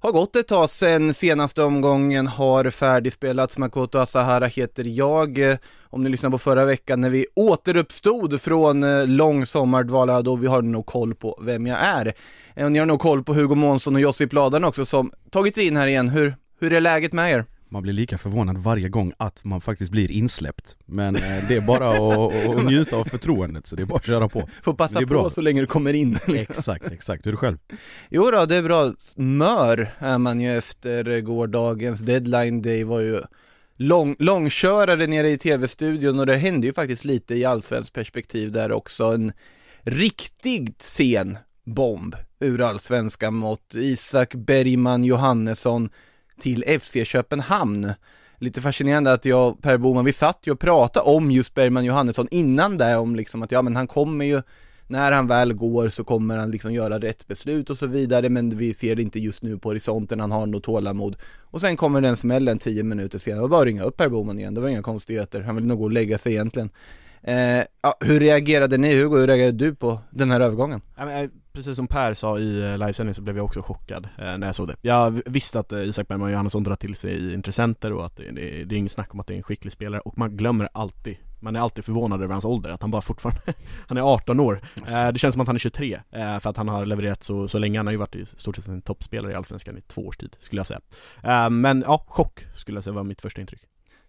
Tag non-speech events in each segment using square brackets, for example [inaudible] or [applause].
Har gått ett tag sedan senaste omgången har färdigspelats. Makoto Asahara heter jag. Om ni lyssnade på förra veckan när vi återuppstod från eh, lång sommardvala, då vi har nog koll på vem jag är. Eh, och ni har nog koll på Hugo Månsson och Josip Ladan också som tagit sig in här igen. Hur, hur är läget med er? Man blir lika förvånad varje gång att man faktiskt blir insläppt Men eh, det är bara att, att njuta av förtroendet så det är bara att köra på [laughs] Får passa på bra. så länge du kommer in. [laughs] Exakt, exakt, hur är det själv? Jo då, det är bra. Mör är man ju efter gårdagens deadline day var ju lång, långkörare nere i tv-studion och det hände ju faktiskt lite i allsvenskt perspektiv där också. En riktigt sen bomb ur allsvenska mått. Isak Bergman Johannesson till FC Köpenhamn. Lite fascinerande att jag och Per Boman, vi satt ju och pratade om just Bergman Johannesson innan det, om liksom att ja men han kommer ju när han väl går så kommer han liksom göra rätt beslut och så vidare men vi ser det inte just nu på horisonten, han har nog tålamod. Och sen kommer den smällen 10 minuter senare, och bara ringa upp Per Boman igen, det var inga konstigheter, han vill nog gå och lägga sig egentligen. Eh, ja, hur reagerade ni Hugo, hur reagerade du på den här övergången? Eh, Precis som Per sa i eh, livesändningen så blev jag också chockad eh, när jag såg det. Jag visste att eh, Isak Bergman Johannesson drar till sig intressenter och att det, det, det är inget snack om att det är en skicklig spelare och man glömmer alltid Man är alltid förvånad över hans ålder, att han bara fortfarande [laughs] Han är 18 år, eh, det känns som att han är 23 eh, för att han har levererat så, så länge. Han har ju varit i stort sett en toppspelare i Allsvenskan i två års tid skulle jag säga. Eh, Men ja, chock skulle jag säga var mitt första intryck.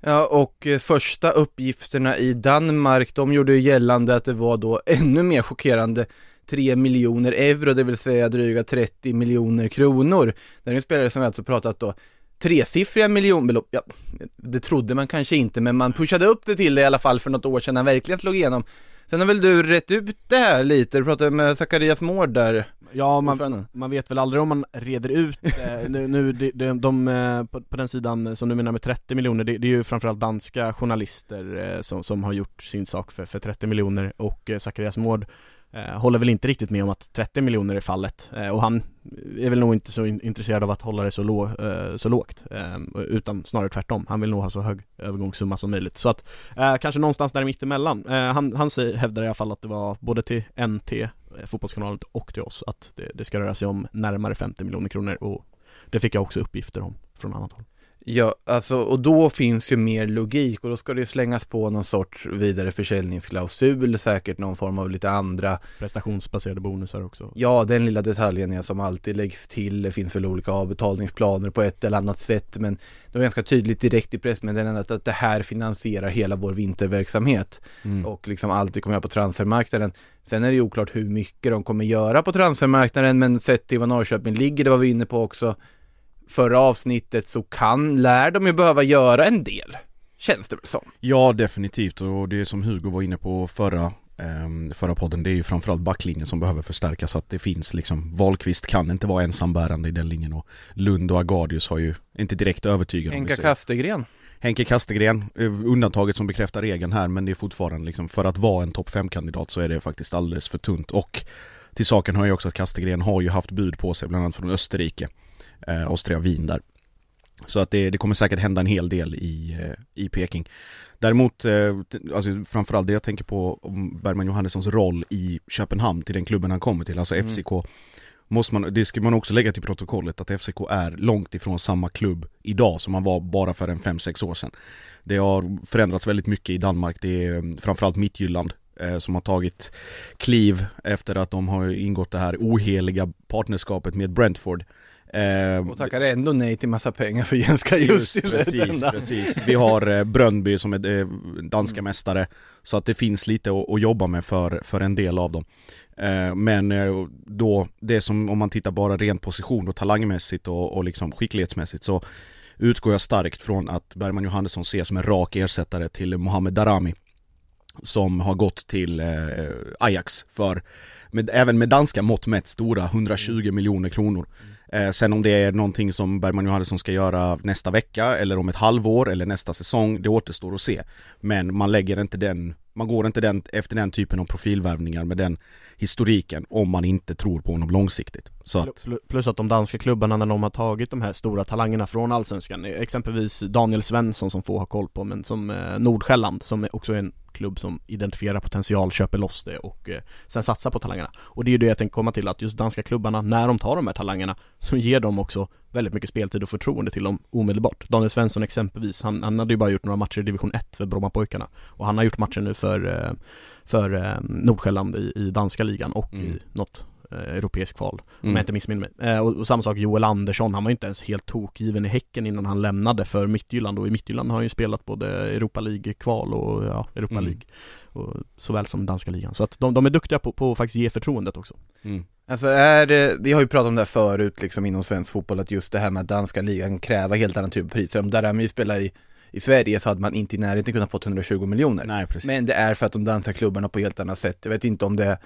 Ja, och första uppgifterna i Danmark, de gjorde ju gällande att det var då ännu mer chockerande 3 miljoner euro, det vill säga dryga 30 miljoner kronor. Det är en spelare som vi alltså pratat då tresiffriga miljonbelopp, ja, det trodde man kanske inte, men man pushade upp det till det i alla fall för något år sedan när han verkligen slog igenom. Sen har väl du rätt ut det här lite, du pratade med Zacharias Mård där, Ja, man, man vet väl aldrig om man reder ut, eh, [laughs] nu, nu de, de, de, eh, på, på den sidan som du menar med 30 miljoner, det, det är ju framförallt danska journalister eh, som, som har gjort sin sak för, för 30 miljoner och eh, Zacharias Mård Eh, håller väl inte riktigt med om att 30 miljoner är fallet. Eh, och han är väl nog inte så intresserad av att hålla det så, lå, eh, så lågt. Utan snarare tvärtom, han vill nog ha så hög övergångssumma som möjligt. Så att kanske någonstans där mittemellan. Han, han hävdar i alla fall att det var både till NT Fotbollskanalen och till oss att det, det ska röra sig om närmare 50 miljoner kronor. Och det fick jag också uppgifter om från annat håll. Ja, alltså, och då finns ju mer logik och då ska det ju slängas på någon sorts vidare försäljningsklausul, säkert någon form av lite andra Prestationsbaserade bonusar också. Ja, den lilla detaljen är som alltid läggs till. Det finns väl olika avbetalningsplaner på ett eller annat sätt, men det var ganska tydligt direkt i pressmeddelandet att det här finansierar hela vår vinterverksamhet Mm. och liksom allt vi kommer göra på transfermarknaden. Sen är det ju oklart hur mycket de kommer göra på transfermarknaden, men sett till vad Norrköping ligger, det var vi inne på också förra avsnittet, så kan, lär de ju behöva göra en del. Känns det väl som. Ja definitivt och det som Hugo var inne på förra ehm, Förra podden, det är ju framförallt backlinjen som behöver förstärkas så att det finns liksom Wahlqvist kan inte vara ensambärande i den linjen och Lund och Agardius har ju inte direkt övertygat säger. Kastegren. Henke Kastegren, eh, undantaget som bekräftar regeln här men det är fortfarande liksom för att vara en topp 5-kandidat så är det faktiskt alldeles för tunt och till saken hör ju också att Kastegren har ju haft bud på sig bland annat från Österrike, eh, Austria Wien där. Så att det, det kommer säkert hända en hel del i, eh, i Peking. Däremot, eh, alltså framförallt det jag tänker på om Bergman Johannessons roll i Köpenhamn till den klubben han kommer till, alltså Mm. FCK Måste man, det ska man också lägga till protokollet att FCK är långt ifrån samma klubb idag som man var bara för en 5-6 år sedan. Det har förändrats väldigt mycket i Danmark, det är eh, framförallt Mittjylland eh, som har tagit kliv efter att de har ingått det här oheliga partnerskapet med Brentford. Eh, Och tackar ändå nej till massa pengar för Jens Kajus Just precis, precis. Vi har eh, Bröndby som är eh, danska mästare. Så att det finns lite att, att jobba med för, för en del av dem. Eh, Men då, det som om man tittar bara rent position och talangmässigt och, och liksom skicklighetsmässigt så Utgår jag starkt från att Bergman Johannesson ses som en rak ersättare till Mohamed Darami Som har gått till eh, Ajax för med, även med danska mått mätt stora 120 miljoner kronor Eh, sen om det är någonting som Bergman Johannesson ska göra nästa vecka eller om ett halvår eller nästa säsong, det återstår att se. Men man lägger inte den, Man går inte den, efter den typen av profilvärvningar med den historiken om man inte tror på honom långsiktigt. Så att, Plus att de danska klubbarna när de har tagit de här stora talangerna från Allsvenskan, eh, exempelvis Daniel Svensson som få har koll på, men som eh, Nordsjälland som också är en klubb som identifierar potential, köper loss det och eh, sen satsar på talangerna. Och det är ju det jag tänkte komma till, att just danska klubbarna, när de tar de här talangerna, så ger de också väldigt mycket speltid och förtroende till dem omedelbart. Daniel Svensson exempelvis, han, han hade ju bara gjort några matcher i division 1 för Brommapojkarna och han har gjort matcher nu för, eh, för eh, Nordsjälland i, i danska ligan och Mm. i något europeisk kval, om Mm. jag inte missminner mig. Eh, och, och samma sak Joel Andersson, han var ju inte ens helt tokgiven i Häcken innan han lämnade för Midtjylland och i Midtjylland har han ju spelat både Europa League-kval och ja, Europa Mm. League och, såväl som danska ligan. Så att de, de är duktiga på, på att faktiskt ge förtroendet också. mm. Alltså är det, vi har ju pratat om det här förut liksom inom svensk fotboll, att just det här med att danska ligan kräver helt annan typ av priser. Om Darami spelade i, i Sverige så hade man inte i närheten kunnat fått 120 miljoner. Nej. Men det är för att de danska klubbarna på helt annat sätt, jag vet inte om det är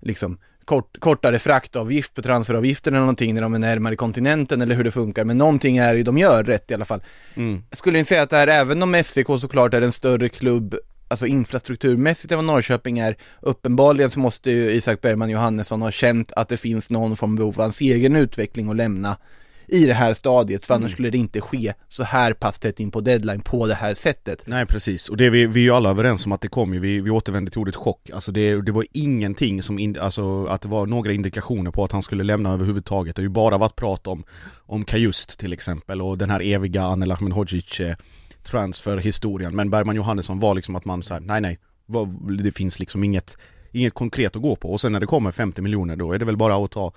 liksom kort, kortare fraktavgift på transferavgiften eller någonting när de är närmare kontinenten eller hur det funkar, men någonting är ju de gör rätt i alla fall. Mm. Skulle ni säga att det här, även om FCK såklart är en större klubb, alltså infrastrukturmässigt än vad Norrköping är, uppenbarligen så måste ju Isak Bergman Johannesson ha känt att det finns någon form av behov av hans egen utveckling att lämna i det här stadiet, för annars Mm. skulle det inte ske så här pass tätt in på deadline på det här sättet. Nej precis, och det är vi, vi är ju alla överens om att det kom ju, vi, vi återvänder till ordet chock. Alltså det, det var ingenting som, in, alltså att det var några indikationer på att han skulle lämna överhuvudtaget. Det har ju bara varit prat om, om Kajust till exempel och den här eviga Anel Ahmedhodzic eh, transferhistorien. Men Bergman Johannesson var liksom att man såhär, nej nej, det finns liksom inget, inget konkret att gå på. Och sen när det kommer 50 miljoner då är det väl bara att ta,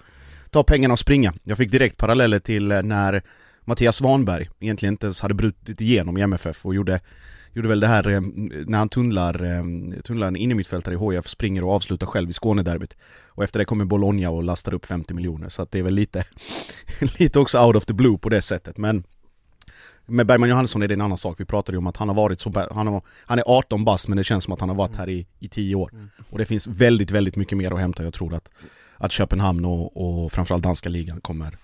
ta pengarna och springa. Jag fick direkt paralleller till eh, när Mattias Svanberg egentligen inte ens hade brutit igenom i MFF och gjorde Gjorde väl det här eh, när han tunnlar, eh, tunnlar en innermittfältare i HIF, springer och avslutar själv i Skånederbyt. Och efter det kommer Bologna och lastar upp 50 miljoner. Så att det är väl lite [laughs] Lite också out of the blue på det sättet. Men Med Bergman Johansson är det en annan sak, vi pratade ju om att han har varit så, han, har, han är 18 bast men det känns som att han har varit här i, i 10 år. Och det finns väldigt, väldigt mycket mer att hämta, jag tror att att Köpenhamn och, och framförallt danska ligan kommer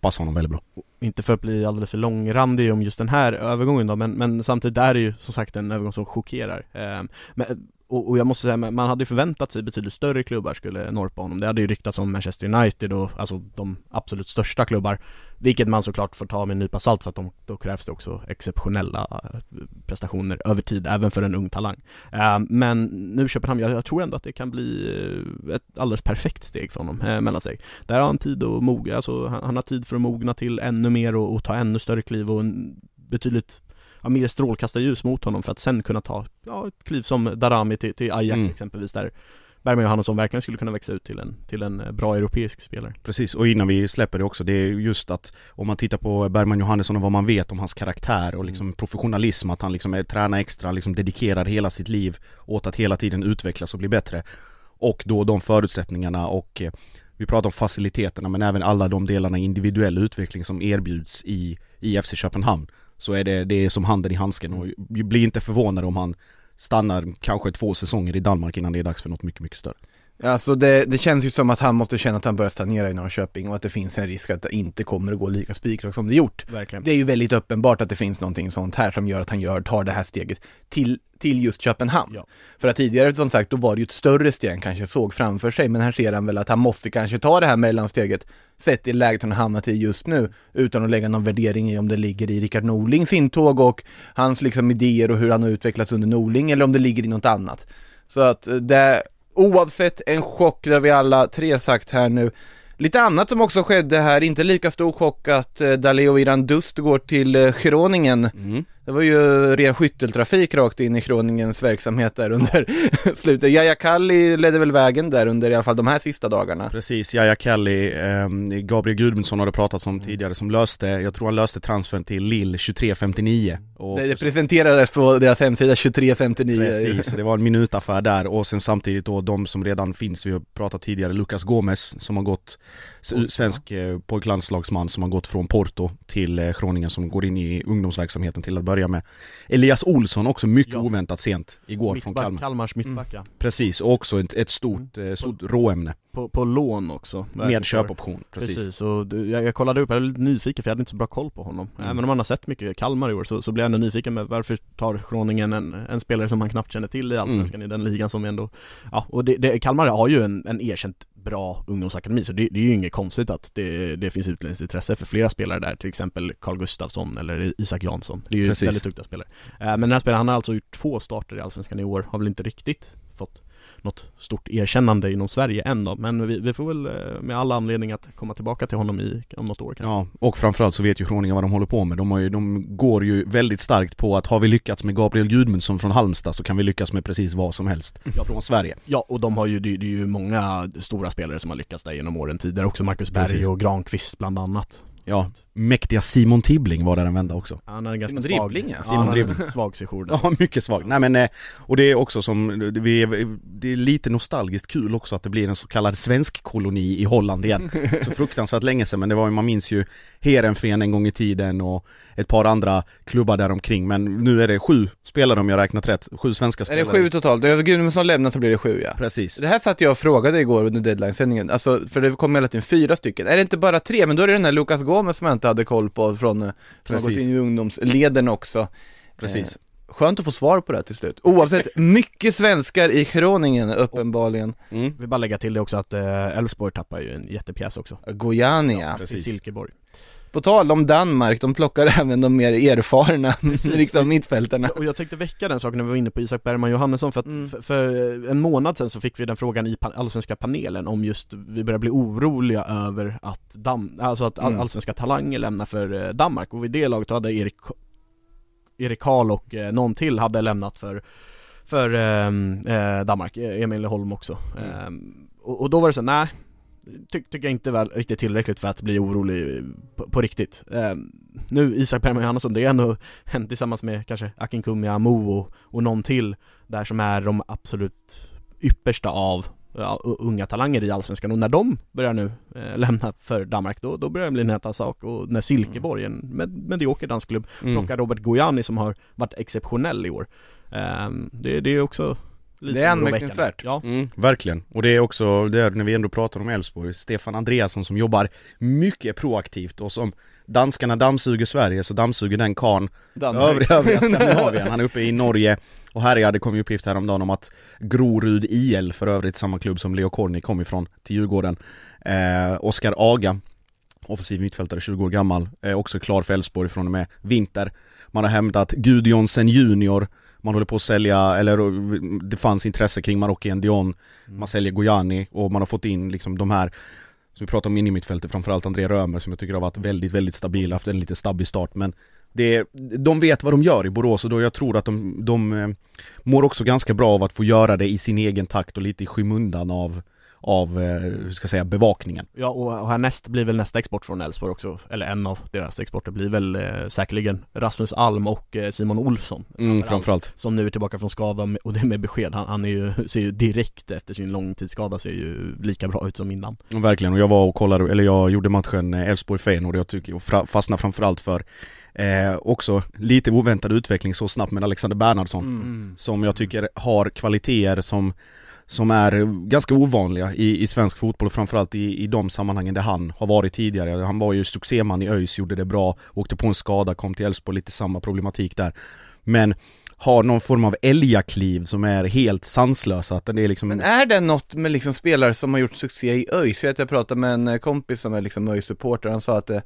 passa honom väldigt bra Inte för att bli alldeles för långrandig om just den här övergången då, men, men samtidigt är det ju som sagt en övergång som chockerar. Eh, men, och, och jag måste säga, man hade förväntat sig betydligt större klubbar skulle norpa honom. Det hade ju ryktats om Manchester United och alltså de absolut största klubbar. Vilket man såklart får ta med en nypa salt för att de, då krävs det också exceptionella eh, prestationer över tid, även för en ung talang. Eh, men nu Köpenhamn, jag, jag tror ändå att det kan bli eh, ett alldeles perfekt steg för honom eh, mellan sig. Där har han tid att mogna, alltså han, han har tid för att mogna till ännu mer och, och ta ännu större kliv och en betydligt ja, mer strålkastarljus mot honom för att sen kunna ta ja, ett kliv som Darami till, till Ajax Mm. exempelvis där Bergman Johannesson verkligen skulle kunna växa ut till en, till en eh, bra europeisk spelare. Precis, och innan vi släpper det också, det är just att om man tittar på Bergman Johannesson och vad man vet om hans karaktär och liksom professionalism, att han liksom är, tränar extra, liksom dedikerar hela sitt liv åt att hela tiden utvecklas och bli bättre. Och då de förutsättningarna och eh, vi pratar om faciliteterna men även alla de delarna individuell utveckling som erbjuds i, i FC Köpenhamn. Så är det, det är som handen i handsken och bli inte förvånade om han stannar kanske två säsonger i Danmark innan det är dags för något mycket, mycket större. Alltså det, det känns ju som att han måste känna att han börjar stagnera i Norrköping och att det finns en risk att det inte kommer att gå lika spikrakt som det gjort. Verkligen. Det är ju väldigt uppenbart att det finns någonting sånt här som gör att han gör, tar det här steget till, till just Köpenhamn. Ja. För att tidigare som sagt, då var det ju ett större steg han kanske såg framför sig, men här ser han väl att han måste kanske ta det här mellansteget, sett i läget han hamnat i just nu, utan att lägga någon värdering i om det ligger i Rickard Norlings intåg och hans liksom idéer och hur han har utvecklats under Norling, eller om det ligger i något annat. Så att eh, det, oavsett en chock, det har vi alla tre sagt här nu. Lite annat som också skedde här, inte lika stor chock att eh, Daleo Iran Dust går till eh, Groningen. Mm. Det var ju ren skytteltrafik rakt in i Groningens verksamhet där under [laughs] slutet. Jaja Kalli ledde väl vägen där under i alla fall de här sista dagarna. Precis, Jaja Kalli, eh, Gabriel Gudmundsson har det pratats Mm. om tidigare som löste, jag tror han löste transfern till Lille 23.59 och Det, det presenterades på deras hemsida 23.59. Precis, det var en minutaffär där och sen samtidigt då de som redan finns, vi har pratat tidigare, Lucas Gomes som har gått Svensk eh, pojklandslagsman som har gått från Porto till eh, Groningen som går in i ungdomsverksamheten till att börja med. Elias Olsson också mycket Ja. oväntat sent igår från Mittback, Kalmar. Kalmars mittbacka. Precis, och också ett, ett stort, eh, stort råämne På, på lån också. med köpoption. Precis. Precis, och du, jag, jag kollade upp, jag var lite nyfiken för jag hade inte så bra koll på honom Mm. Även om man har sett mycket Kalmar i år så, så blev jag ändå nyfiken med varför tar Groningen en, en spelare som man knappt känner till i Allsvenskan i den ligan som ändå Ja, och det, det, Kalmar har ju en, en erkänt bra ungdomsakademi så det, det är ju inget konstigt att det, det finns utländskt intresse för flera spelare där, till exempel Carl Gustafsson eller Isak Jansson Det är ju Precis. väldigt duktiga spelare Eh, Men den här spelaren, han har alltså gjort två starter i Allsvenskan i år, har väl inte riktigt fått något stort erkännande inom Sverige än då, men vi, vi får väl eh, med alla anledning att komma tillbaka till honom i, om något år kanske Ja, och framförallt så vet ju Groningen vad de håller på med. De, har ju, de går ju väldigt starkt på att har vi lyckats med Gabriel Gudmundsson från Halmstad så kan vi lyckas med precis vad som helst Ja. från Sverige. Ja, och de har ju, det, det är ju många stora spelare som har lyckats där genom åren tidigare också, Marcus Berg Precis. och Granqvist bland annat Ja, mäktiga Simon Tibbling var där en vända också. Han är en ganska Simon svag, Dribbling, ja. ja, Simon en Dribbling. svag sejour där. [laughs] Ja, mycket svag. Nej men, eh, och det är också som, vi är, det är lite nostalgiskt kul också att det blir en så kallad svensk koloni i Holland igen. [laughs] Så fruktansvärt länge sedan, men det var ju, man minns ju Heerenveen en gång i tiden och ett par andra klubbar där omkring men nu är det sju spelare om jag räknat rätt, sju svenska Är spelare. det sju totalt? Över Gudmundsson lämnar så blir det sju ja. Precis. Det här satt jag och frågade igår under deadline-sändningen, alltså för det kom hela tiden fyra stycken. Är det inte bara tre? Men då är det den här Gomez som jag inte hade koll på från, eh, som har gått Precis. in i ungdomsleden också. Precis. Eh, Skönt att få svar på det här till slut. Oavsett, mycket svenskar i Groningen uppenbarligen. Mm. Vi bara lägga till det också att eh, Elfsborg tappar ju en jättepjäs också Gojani ja. i Precis. Silkeborg På tal om Danmark, de plockar [laughs] även de mer erfarna, liksom mittfältarna. Och jag tänkte väcka den saken när vi var inne på Isak Bergman Johannesson för att Mm. för, för en månad sedan så fick vi den frågan i allsvenska panelen om just, vi börjar bli oroliga över att dam, alltså att all, Mm. allsvenska talanger lämnar för eh, Danmark och vid det laget hade Erik Erik Karl och eh, någon till hade lämnat för för ehm, eh, Danmark, eh, Emil Holm också Mm. Ehm, och, och då var det så nej ty, tycker jag inte var riktigt tillräckligt för att bli orolig på, på riktigt. Ehm, Nu Isak Bergman Johannesson, det är ändå [laughs] hänt tillsammans med kanske Akin Kumi Amo och, och någon till Där som är de absolut yppersta av ja, unga talanger i Allsvenskan. Och när de börjar nu eh, lämna för Danmark då, då börjar det bli en helt annan sak. Och när Silkeborg, en med, medioker dansk klubb, Mm. plockar Robert Gojani som har varit exceptionell i år. Ehm, det, det är också Det är anmärkningsvärt. Ja, Mm, verkligen. Och det är också, det är när vi ändå pratar om Elfsborg, Stefan Andreasson som jobbar mycket proaktivt och som danskarna dammsuger Sverige så dammsuger den karn Danmark. övriga, övriga [laughs] Skandinavien. Han är uppe i Norge och härjade, det kom ju uppgift häromdagen om att Grorud IL, för övrigt samma klubb som Leo Korni kom ifrån, till Djurgården. Eh, Oskar Aga, offensiv mittfältare, 20 år gammal, är också klar för Elfsborg från och med vinter. Man har hämtat Gudjonsen junior, man håller på att sälja, eller det fanns intresse kring Marocki Dion, man säljer Gojani och man har fått in liksom de här som vi pratar om in i mittfältet, framförallt André Römer som jag tycker har varit väldigt, väldigt stabil, haft en lite stabbig start. Men det, de vet vad de gör i Borås och då jag tror att de, de eh, mår också ganska bra av att få göra det i sin egen takt och lite i skymundan av, av eh, hur ska jag säga, bevakningen. Ja och härnäst blir väl nästa export från Elfsborg också, eller en av deras exporter blir väl eh, säkerligen Rasmus Alm och eh, Simon Olsson Mm, framförallt. Som nu är tillbaka från skada och det med besked, han, han är ju, ser ju direkt efter sin långtidsskada ser ju lika bra ut som innan Och Verkligen, och jag var och kollade, eller jag gjorde matchen eh, Elfsborg-Feyenoord och jag tycker, och fra, fastnade framförallt för eh, också lite oväntad utveckling så snabbt med Alexander Bernhardsson Mm. som jag tycker har kvaliteter som som är ganska ovanliga i, i svensk fotboll och framförallt i, i de sammanhangen där han har varit tidigare. Han var ju succéman i ÖIS, gjorde det bra, åkte på en skada, kom till Elfsborg, lite samma problematik där. Men har någon form av älgakliv som är helt sanslösa, att det är liksom... Men är det något med liksom spelare som har gjort succé i ÖIS? För att jag pratade med en eh, kompis som är liksom ÖIS-supporter, han sa att eh,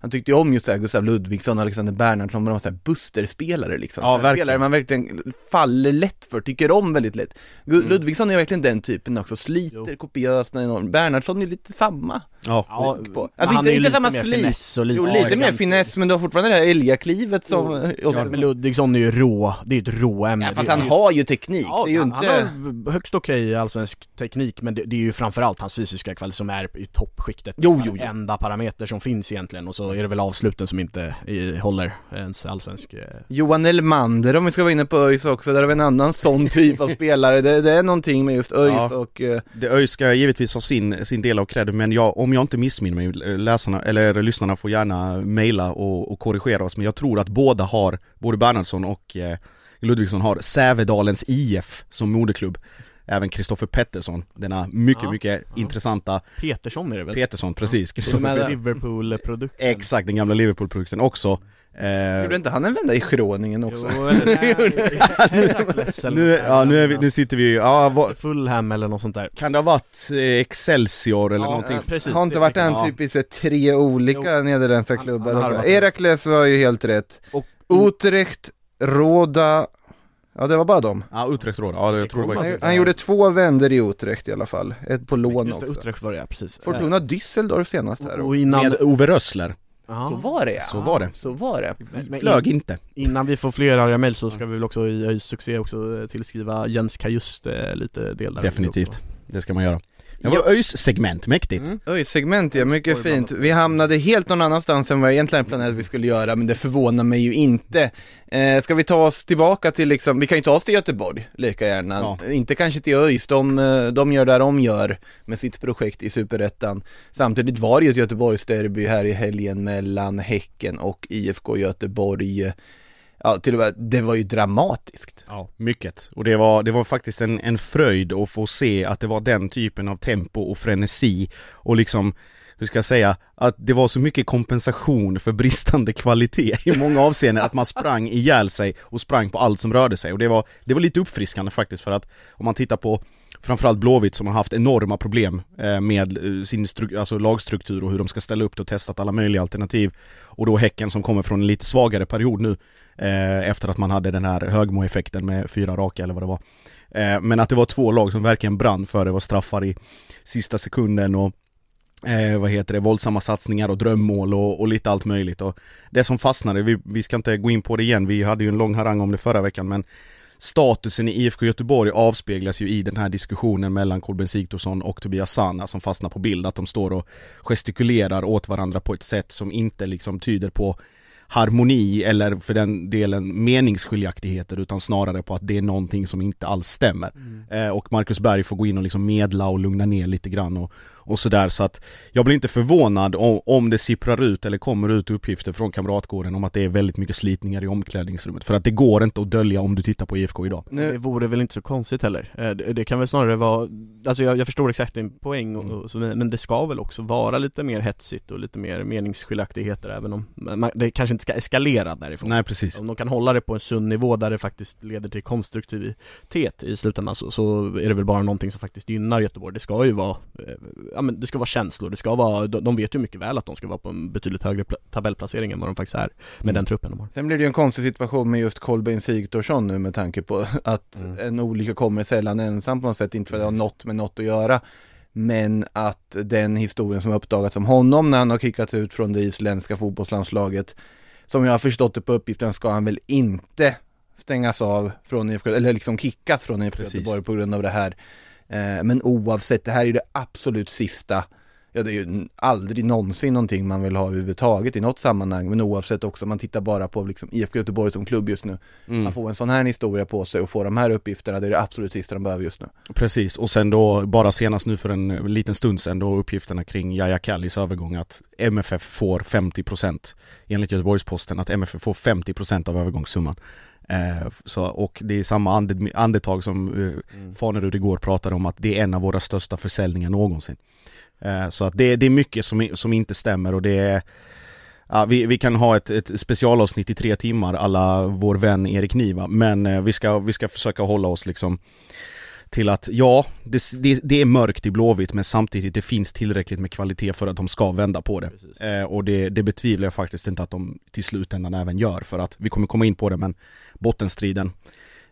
han tyckte ju om just det här Gustav Ludvigsson och Alexander Bernhardsson, men de var såhär Buster-spelare liksom. Ja, verkligen. Spelare man verkligen faller lätt för, tycker om väldigt lätt. Mm. Ludvigsson är verkligen den typen också, sliter Jo. kopiöst enormt. Bernhardsson är lite samma. Ja, Ja, på. Alltså han inte- är ju inte lite samma mer slit. lite Jo, ja, lite mer exakt. finess, men du har fortfarande det här älgaklivet som... Jo. Ja, men Ludvigsson är ju rå, det är ett råämne ja, fast han ju- har ju teknik, Ja, det är ju han, inte... han har högst okej allsvensk teknik men det, det är ju framförallt hans fysiska kvalitet som är i toppskiktet Jo, jo, jo. Enda parameter som finns egentligen och så så är det väl avsluten som inte i, håller ens allsvensk eh. Johan Elmander om vi ska vara inne på ÖIS också, där har vi en annan sån typ av spelare, det, det är någonting med just ÖIS Ja. och eh, Det ÖIS ska givetvis ha sin, sin del av credden men jag, om jag inte missminner mig, läsarna, eller lyssnarna får gärna mejla och, och korrigera oss men jag tror att båda har, både Bernhardsson och eh, Ludvigsson har Sävedalens IF som moderklubb Även Kristoffer Pettersson, denna mycket, Ja, mycket ja. intressanta Petersson är det väl? Petersson, precis, Kristoffer med- Liverpool-produkten Exakt, den gamla Liverpool-produkten också. Eh, gjorde inte han en vända i Schroningen också? Jo, eller [laughs] nu, ja, nu, är vi, nu sitter vi, ja, vad, Fulham eller något sånt där. Kan det ha varit eh, Excelsior eller Ja, någonting? precis, har inte varit en ja. typ i så tre olika nederländska klubbar Herakles var ju helt rätt. Och Utrecht, Roda, ja det var bara dem. Ja, Utrecht Råd, ja det, jag tror det var han, gjorde två vänder i Utrecht i alla fall, ett på lån Just det, också. Utrecht var det ja, precis. Fortuna Düsseldorf senast här och, innan, Med Ove Rössler, Så var det ja, så var det. Så var det. Men, men Flög inte. Innan vi får fler arga mejl så ska vi väl också i ÖIS succé också eh, tillskriva Jens Kajust eh, lite del där Definitivt, det ska man göra Det var ÖIS segment, mäktigt Mm. Oj, segment ja, mycket fint. Vi hamnade helt någon annanstans än vad jag egentligen planerade att vi skulle göra, men det förvånar mig ju inte. Eh, ska vi ta oss tillbaka till liksom, vi kan ju ta oss till Göteborg lika gärna. Ja. Inte kanske till ÖIS, de, eh, de gör där de gör med sitt projekt i Superettan. Samtidigt var det ju ett Göteborgsderby här i helgen mellan Häcken och IFK Göteborg. Ja, till och med, det var ju dramatiskt. Ja, mycket. Och det var, det var faktiskt en, en fröjd att få se att det var den typen av tempo och frenesi och liksom hur ska jag säga, att det var så mycket kompensation för bristande [laughs] kvalitet i många avseenden att man sprang ihjäl sig och sprang på allt som rörde sig och det var, det var lite uppfriskande faktiskt för att om man tittar på framförallt Blåvitt som har haft enorma problem eh, med eh, sin alltså lagstruktur och hur de ska ställa upp det och testat alla möjliga alternativ och då Häcken som kommer från en lite svagare period nu eh, efter att man hade den här högmo-effekten med fyra raka eller vad det var. Eh, men att det var två lag som verkligen brann för det var straffar i sista sekunden och eh, vad heter det, våldsamma satsningar och drömmål och, och lite allt möjligt. Och det som fastnade, vi, vi ska inte gå in på det igen, vi hade ju en lång harang om det förra veckan men statusen i IFK Göteborg avspeglas ju i den här diskussionen mellan Kolben Sigthorsson och Tobias Sana som fastnar på bild, att de står och gestikulerar åt varandra på ett sätt som inte liksom tyder på harmoni eller för den delen meningsskiljaktigheter utan snarare på att det är någonting som inte alls stämmer. Eh, och Marcus Berg får gå in och liksom medla och lugna ner lite grann och, och sådär så att jag blir inte förvånad om, om det sipprar ut eller kommer ut uppgifter från Kamratgården om att det är väldigt mycket slitningar i omklädningsrummet för att det går inte att dölja om du tittar på IFK idag. Nu, Det vore väl inte så konstigt heller. Eh, Det, det kan väl snarare vara, alltså jag, jag förstår exakt din poäng och, och så, men det ska väl också vara lite mer hetsigt och lite mer meningsskiljaktigheter även om man, det kanske inte ska eskalera därifrån. Nej precis. Om de kan hålla det på en sund nivå där det faktiskt leder till konstruktivitet i slutändan så, så är det väl bara någonting som faktiskt gynnar Göteborg. Det ska ju vara, eh, ja men det ska vara känslor, det ska vara, de, de vet ju mycket väl att de ska vara på en betydligt högre pla- tabellplacering än vad de faktiskt är med Mm. den truppen de har. Sen blir det ju en konstig situation med just Kolbeinn Sigthorsson nu med tanke på [laughs] att Mm. en olycka kommer sällan ensam på något sätt, inte för att det har något med något att göra. Men att den historien som uppdagats om honom när han har kickat ut från det isländska fotbollslandslaget, som jag har förstått det på uppgiften ska han väl inte stängas av från IFK, eller liksom kickas från IFK. Göteborg på grund av det här. Eh, men oavsett, det här är det absolut sista Ja det är ju aldrig någonsin någonting man vill ha överhuvudtaget i något sammanhang men oavsett också man tittar bara på liksom IFK Göteborg som klubb just nu Mm. Man får en sån här historia på sig och får de här uppgifterna, det är det absolut sista de behöver just nu Precis, och sen då bara senast nu för en liten stund sedan då uppgifterna kring Yahya Kallis övergång att MFF får 50% enligt Göteborgs-Posten att MFF får 50% av övergångssumman. Eh, så, och det är samma ande, andetag som eh, Fanerud igår pratade om att det är en av våra största försäljningar någonsin. Eh, så att det, det är mycket som, som inte stämmer och det är Ja, vi, vi kan ha ett, ett specialavsnitt i tre timmar alla vår vän Erik Niva men eh, vi, ska, vi ska försöka hålla oss liksom till att ja, det, det, det är mörkt i Blåvitt men samtidigt det finns tillräckligt med kvalitet för att de ska vända på det. Eh, och det, det betvivlar jag faktiskt inte att de till slutändan även gör för att vi kommer komma in på det men bottenstriden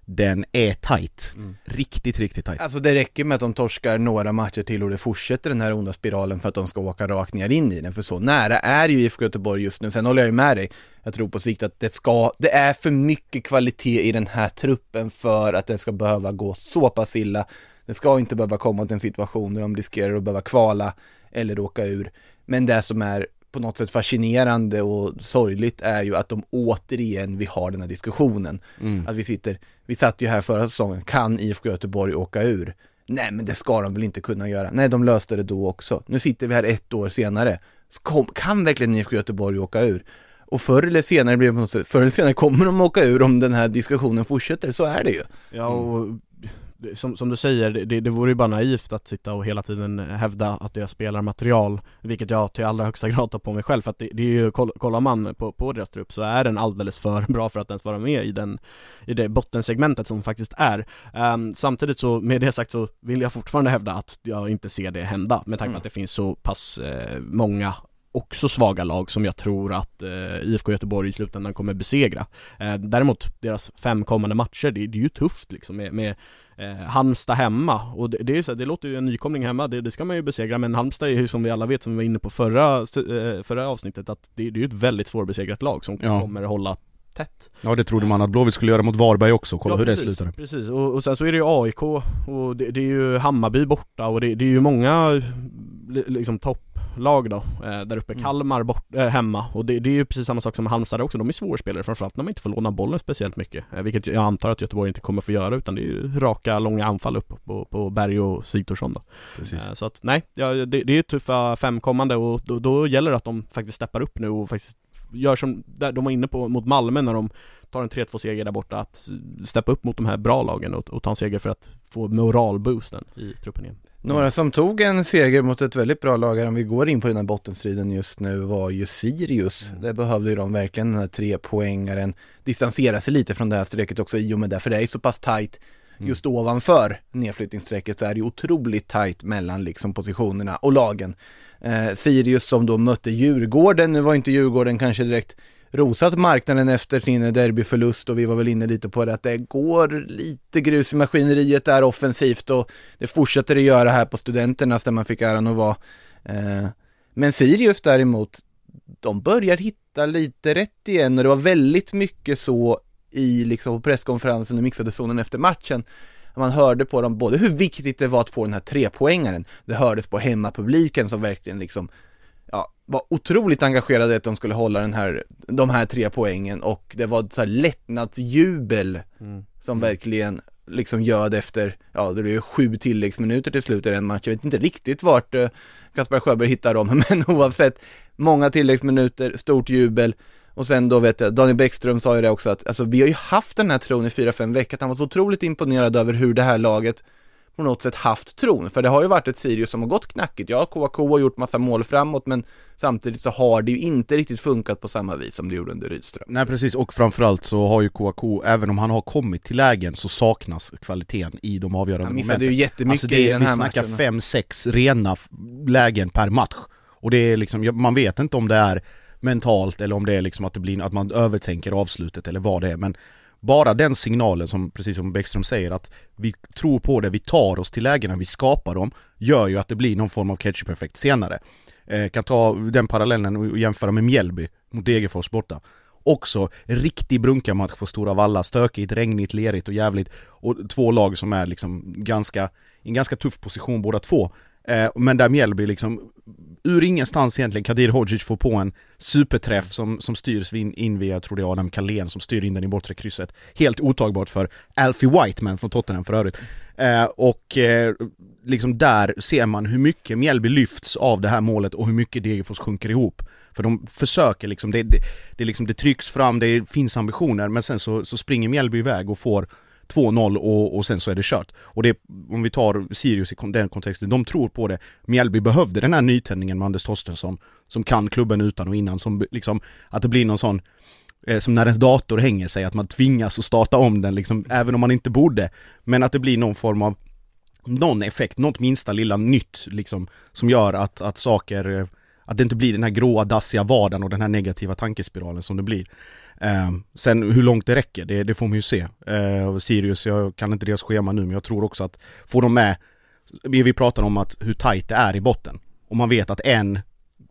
den är tight. Mm. Riktigt, riktigt tight. Alltså det räcker med att de torskar några matcher till och det fortsätter den här onda spiralen för att de ska åka rakt ner in i den för så nära är ju IFK Göteborg just nu, sen håller jag ju med dig Jag tror på sikt att det ska, det är för mycket kvalitet i den här truppen för att det ska behöva gå så pass illa Det ska inte behöva komma till en situation där de riskerar att behöva kvala eller åka ur Men det som är på något sätt fascinerande och sorgligt är ju att de återigen vi har den här diskussionen. Mm. Att vi sitter, vi satt ju här förra säsongen, kan IFK Göteborg åka ur? Nej men det ska de väl inte kunna göra. Nej de löste det då också. Nu sitter vi här ett år senare. Kom, kan verkligen IFK Göteborg åka ur? Och förr eller senare blir det på något sätt, förr eller senare kommer de åka ur om den här diskussionen fortsätter, så är det ju. Ja och som, som du säger, det, det vore ju bara naivt att sitta och hela tiden hävda att det är spelarmaterial Vilket jag till allra högsta grad tar på mig själv för att det, det är ju, koll- kollar man på, på deras trupp så är den alldeles för bra för att ens vara med i den I det bottensegmentet som faktiskt är Ehm, Samtidigt så, med det sagt så vill jag fortfarande hävda att jag inte ser det hända med tanke på Mm. att det finns så pass eh, många också svaga lag som jag tror att eh, IFK Göteborg i slutändan kommer besegra. Eh, Däremot deras fem kommande matcher, det, det är ju tufft liksom med, med eh, Halmstad hemma. Och det, det, är så, det låter ju en nykomling hemma, det, det ska man ju besegra men Halmstad är ju som vi alla vet som vi var inne på förra, eh, förra avsnittet att det, det är ju ett väldigt svårbesegrat lag som Ja. kommer hålla tätt. Ja det trodde man att Blåvitt skulle göra mot Varberg också, kolla Ja, hur precis, det slutade Precis, och, och sen så är det ju AIK och det, det är ju Hammarby borta och det, det är ju många li- liksom topplag då, eh, där uppe, Mm. Kalmar bort, eh, hemma. Och det, det är ju precis samma sak som Halmstad också, de är svårspelare framförallt när man inte får låna bollen speciellt mycket. Eh, Vilket jag antar att Göteborg inte kommer få göra utan det är ju raka, långa anfall upp på, på Berg och Sigthorsson då. Eh, Så att nej, ja, det, det är ju tuffa femkommande och då, då gäller det att de faktiskt steppar upp nu och faktiskt gör som de var inne på mot Malmö när de tar en 3-2 seger där borta, att steppa upp mot de här bra lagen och, och ta en seger för att få moralboosten i truppen igen. Några som tog en seger mot ett väldigt bra lag här, om vi går in på den här bottenstriden just nu, var ju Sirius. Mm. Där behövde ju de verkligen den här trepoängaren distansera sig lite från det här strecket också i och med det, för det är så pass tajt Mm. just ovanför nedflyttningsstrecket så är det otroligt tajt mellan liksom positionerna och lagen. Eh, Sirius som då mötte Djurgården, nu var inte Djurgården kanske direkt rosat marknaden efter sin derbyförlust och vi var väl inne lite på det att det går lite grus i maskineriet där offensivt och det fortsätter det göra här på Studenternas där man fick äran att vara. Eh, men Sirius däremot, de börjar hitta lite rätt igen och det var väldigt mycket så i liksom på presskonferensen och mixade zonen efter matchen. Man hörde på dem både hur viktigt det var att få den här trepoängaren, det hördes på hemmapubliken som verkligen liksom var otroligt engagerade i att de skulle hålla den här, de här tre poängen och det var så här lättnadsjubel som verkligen liksom göd efter, ja det blev ju sju tilläggsminuter till slut i den matchen. Jag vet inte riktigt vart eh, Kaspar Sjöberg hittar dem, [laughs] men oavsett, många tilläggsminuter, stort jubel. Och sen då vet jag, Daniel Bäckström sa ju det också att, alltså vi har ju haft den här tron i fyra fem veckor, att han var så otroligt imponerad över hur det här laget på något sätt haft tron, för det har ju varit ett Sirius som har gått knackigt. Ja, KK har gjort massa mål framåt, men samtidigt så har det ju inte riktigt funkat på samma vis som det gjorde under Rydström. Nej precis, och framförallt så har ju Kouakou, även om han har kommit till lägen så saknas kvaliteten i de avgörande Han momenten missade ju jättemycket Alltså det, i den vi här snackar matchen. 5-6 rena lägen per match Och det är liksom, man vet inte om det är mentalt eller om det är liksom att det blir, att man övertänker avslutet eller vad det är men bara den signalen som, precis som Bäckström säger, att vi tror på det, vi tar oss till lägena, vi skapar dem, gör ju att det blir någon form av ketchup-effekt senare. Eh, kan ta den parallellen och jämföra med Mjällby mot Degerfors borta. Också riktig brunkarmatch på Stora Valla, stökigt, regnigt, lerigt och jävligt. Och två lag som är liksom ganska, i en ganska tuff position båda två. Eh, men där Mjällby liksom, ur ingenstans egentligen, Kadir Hodzic får på en superträff som, som styrs in, in via, tror det är Adam Kalén som styr in den i bortre krysset. Helt otagbart för Alfie Whiteman från Tottenham för övrigt. Eh, och eh, liksom där ser man hur mycket Mjällby lyfts av det här målet och hur mycket Degerfors sjunker ihop. För de försöker liksom, det, det, det, liksom, det trycks fram, det finns ambitioner men sen så, så springer Mjällby iväg och får 2-0 och, och sen så är det kört. Och det, om vi tar Sirius i den kontexten, de tror på det. Mjällby behövde den här nytändningen med Anders Torstensson, som kan klubben utan och innan, som liksom, att det blir någon sån eh, som när ens dator hänger sig, att man tvingas att starta om den liksom, även om man inte borde. Men att det blir någon form av, någon effekt, något minsta lilla nytt liksom, som gör att, att saker, eh, att det inte blir den här gråa dassiga vardagen och den här negativa tankespiralen som det blir. Eh, sen hur långt det räcker, det, det får man ju se. Eh, Sirius, jag kan inte deras schema nu, men jag tror också att får de med, vi, vi pratar om att hur tajt det är i botten. Och man vet att en,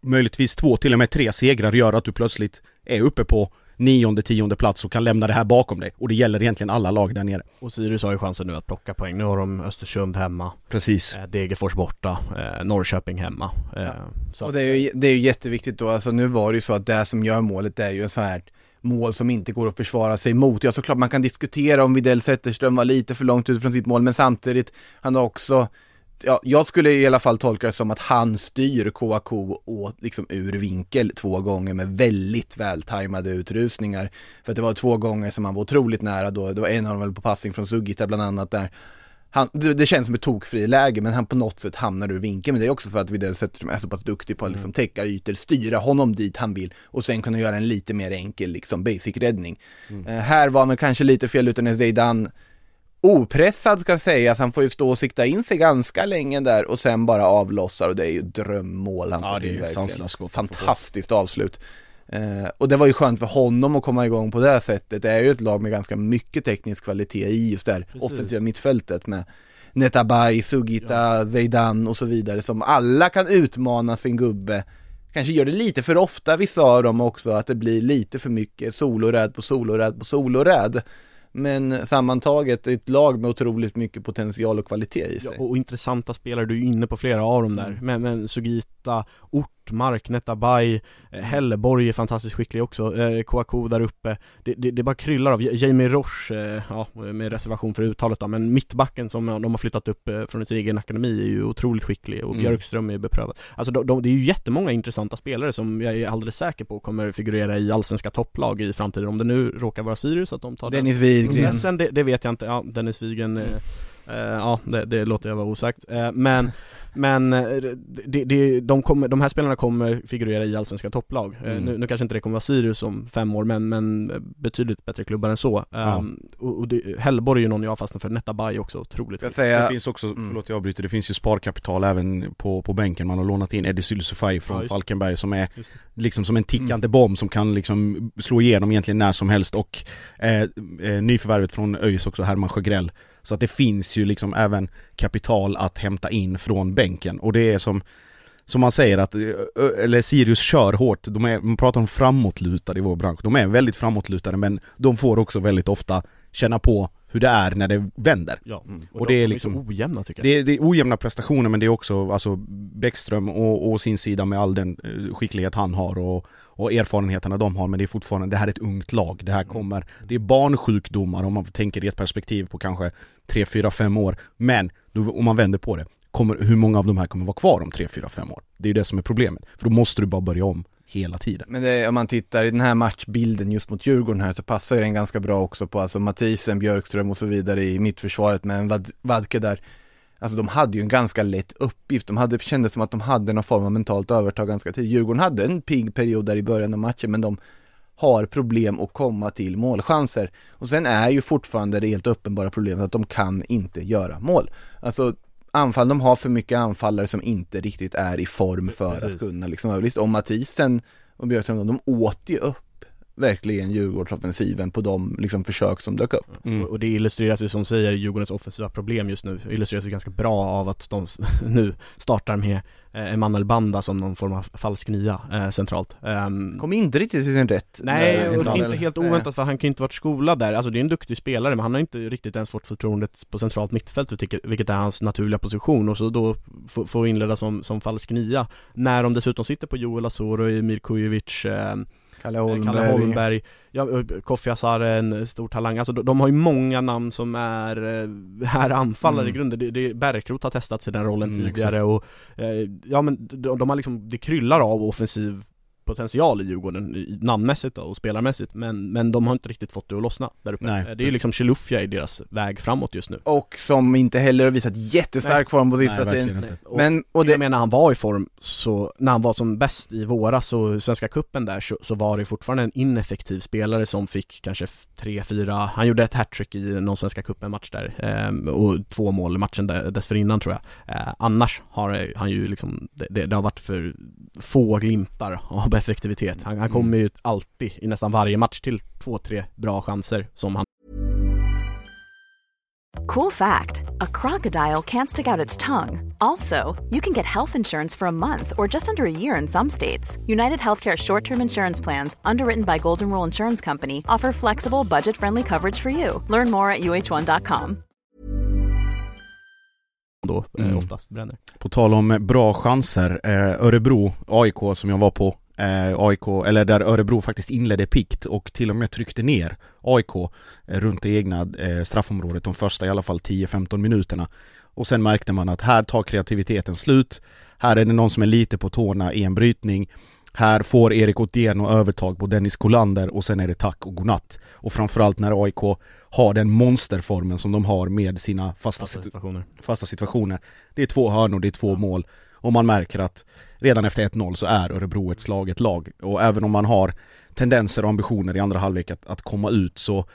möjligtvis två, till och med tre segrar gör att du plötsligt är uppe på nionde, tionde plats och kan lämna det här bakom dig. Och det gäller egentligen alla lag där nere. Och Sirius har ju chansen nu att plocka poäng. Nu har de Östersund hemma, Precis. eh, Degerfors borta, eh, Norrköping hemma. Eh, så Och det är, ju, det är ju jätteviktigt då, alltså nu var det ju så att det som gör målet är ju en sån här mål som inte går att försvara sig mot. Ja såklart man kan diskutera om Widell Zetterström var lite för långt ut från sitt mål, men samtidigt, han har också Ja, jag skulle i alla fall tolka det som att han styr Kouakou åt liksom ur vinkel två gånger med väldigt vältajmade utrustningar. För att det var två gånger som han var otroligt nära då, det var en av dem väl på passning från Sugita bland annat där han, det, det känns som ett tokfriläge men han på något sätt hamnar ur vinkeln. Men det är också för att Widell Zetterström är så pass duktig på att liksom täcka ytor, styra honom dit han vill och sen kunna göra en lite mer enkel liksom basic räddning. Eh, här var man kanske lite fel utan Zeidan opressad ska sägas, han får ju stå och sikta in sig ganska länge där och sen bara avlossar och det är ju drömmål han Ja, får det är ju sanslöst. Fantastiskt avslut. Eh, och det var ju skönt för honom att komma igång på det här sättet. Det är ju ett lag med ganska mycket teknisk kvalitet i just det här Precis. offensiva mittfältet med Netabay, Sugita, Zeidan och så vidare som alla kan utmana sin gubbe. Kanske gör det lite för ofta vissa av dem också, att det blir lite för mycket soloräd på soloräd på soloräd. Men sammantaget ett lag med otroligt mycket potential och kvalitet i Ja, sig. och intressanta spelare, du är ju inne på flera av dem där. Mm. Men, men Sugita, Ortmark, Netabay, eh, Helleborg är fantastiskt skicklig också, eh, Kouakou där uppe. Det, det, det bara kryllar av, Jamie Roche, eh, ja med reservation för uttalet då, men mittbacken som de har flyttat upp eh, från sin egen akademi är ju otroligt skicklig och Mm. Björkström är beprövad. Alltså de, de, det är ju jättemånga intressanta spelare som jag är alldeles säker på kommer figurera i allsvenska topplag i framtiden. Om det nu råkar vara Sirius att de tar den Dennis Widgren. processen, det, det vet jag inte, ja Dennis Wigen eh, eh, Ja, det, det låter jag vara osagt. Eh, men, [laughs] men eh, det, det, de, kommer, de här spelarna kommer figurera i allsvenska topplag. Eh, Mm. nu, nu kanske inte det kommer vara Sirius om fem år, men, men betydligt bättre klubbar än så. Ja. Um, och och det, Hellborg är ju någon jag fastnat för, Netabay också, otroligt jag Det säga, finns också, Mm. förlåt jag avbryter, det finns ju sparkapital även på, på bänken. Man har lånat in Eddie Sylsufaj från Ja, det. Falkenberg som är liksom som en tickande bomb som kan liksom slå igenom egentligen när som helst och eh, eh, nyförvärvet från ÖIS också, Herman Sjögrell. Så att det finns ju liksom även kapital att hämta in från bänken och det är som som man säger att, eller Sirius kör hårt, de är, man pratar om framåtlutade i vår bransch, de är väldigt framåtlutade men de får också väldigt ofta känna på hur det är när det vänder. Ja, Mm. och, Och de, det är de liksom- är så ojämna tycker jag. Det är, det är ojämna prestationer men det är också alltså Bäckström och, och sin sida med all den eh, skicklighet han har och, och erfarenheterna de har men det är fortfarande, det här är ett ungt lag. Det här kommer, det är barnsjukdomar om man tänker i ett perspektiv på kanske 3, 4, 5 år. Men om man vänder på det, kommer, hur många av de här kommer vara kvar om 3, 4, 5 år? Det är ju det som är problemet. För då måste du bara börja om hela tiden. Men det, om man tittar i den här matchbilden just mot Djurgården här så passar ju den ganska bra också på alltså Mathisen, Björkström och så vidare i mittförsvaret med en Vad- Vadke där. Alltså de hade ju en ganska lätt uppgift, de hade, kändes som att de hade någon form av mentalt övertag ganska tidigt. Djurgården hade en pigg period där i början av matchen men de har problem att komma till målchanser. Och sen är ju fortfarande det helt uppenbara problemet att de kan inte göra mål. Alltså anfall, de har för mycket anfallare som inte riktigt är i form för Precis. att kunna liksom överlista. Och Mathisen och Björkström, de åt ju upp verkligen Djurgårdsoffensiven på de liksom försök som dök upp. Mm. Och- Och det illustreras ju som säger Djurgårdens offensiva problem just nu, illustreras ju ganska bra av att de [laughs] nu startar med eh, Emanuel Banda som någon form av falsk nia eh, centralt. Ehm, Kom inte riktigt till sin rätt. Nej, och inte inte, alls. helt Nej. oväntat för han kan ju inte varit skolad där, alltså det är en duktig spelare men han har inte riktigt ens fått förtroendet på centralt mittfält vilket, är hans naturliga position och så då få, inleda som, som falsk nia När de dessutom sitter på Joel Asoro, Emir Kujovic, eh, Kalle Holmberg. Kalle Holmberg, ja, eh, Kofi Asar är en stor talang, alltså de, de har ju många namn som är, eh, är anfallare Mm. i grunden, det, det, Bärkroth har testat i den rollen Mm, tidigare och eh, ja men de, de har liksom, det kryllar av offensiv potential i Djurgården namnmässigt då, och spelarmässigt men, men de har inte riktigt fått det att lossna där uppe. Nej, Eh, det är ju precis. liksom Chilufya i deras väg framåt just nu. Och som inte heller har visat jättestark form på sista Nej, tiden. Men, och och det, jag menar när han var i form så, när han var som bäst i våras och Svenska Cupen där så, så var det fortfarande en ineffektiv spelare som fick kanske tre, fyra, han gjorde ett hattrick i någon Svenska Cupen match där ehm, och två mål i matchen där, dessförinnan tror jag. Eh, annars har han ju liksom, det, det, det har varit för få glimtar av effektivitet. Han, han kommer ju alltid i nästan varje match till två, tre bra chanser som han Cool fact a crocodile can't stick out its tongue. Also, you can get health insurance for a month or just under a year in some states. United Healthcare short term insurance plans, underwritten by Golden Rule Insurance Company, offer flexible, budget friendly coverage for you. Learn more at uh1.com. Då eh, Mm. oftast bränner. På tal om bra chanser, eh, Örebro, AIK som jag var på, eh, AIK, eller där Örebro faktiskt inledde pikt och till och med tryckte ner AIK eh, runt det egna eh, straffområdet de första i alla fall 10-15 minuterna. Och sen märkte man att här tar kreativiteten slut, här är det någon som är lite på tårna i en brytning, här får Erik Otieno övertag på Dennis Kolander och sen är det tack och godnatt. Och framförallt när AIK har den monsterformen som de har med sina fasta, Fasta situ- situationer. fasta situationer. Det är två hörnor, det är två mål. Och man märker att redan efter 1-0 så är Örebro ett slaget lag. Och även om man har tendenser och ambitioner i andra halvlek att, att komma ut så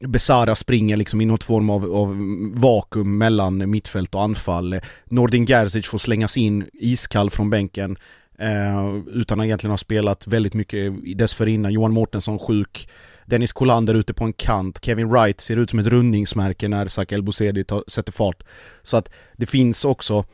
Besara springer liksom i något form av, av vakuum mellan mittfält och anfall. Nordin Gerzic får slängas in iskall från bänken eh, utan att egentligen ha spelat väldigt mycket dessförinnan. Johan Mårtensson sjuk. Dennis Kolander ute på en kant. Kevin Wright ser ut som ett rundningsmärke när Zak Elbouzedi sätter fart. Så att det finns också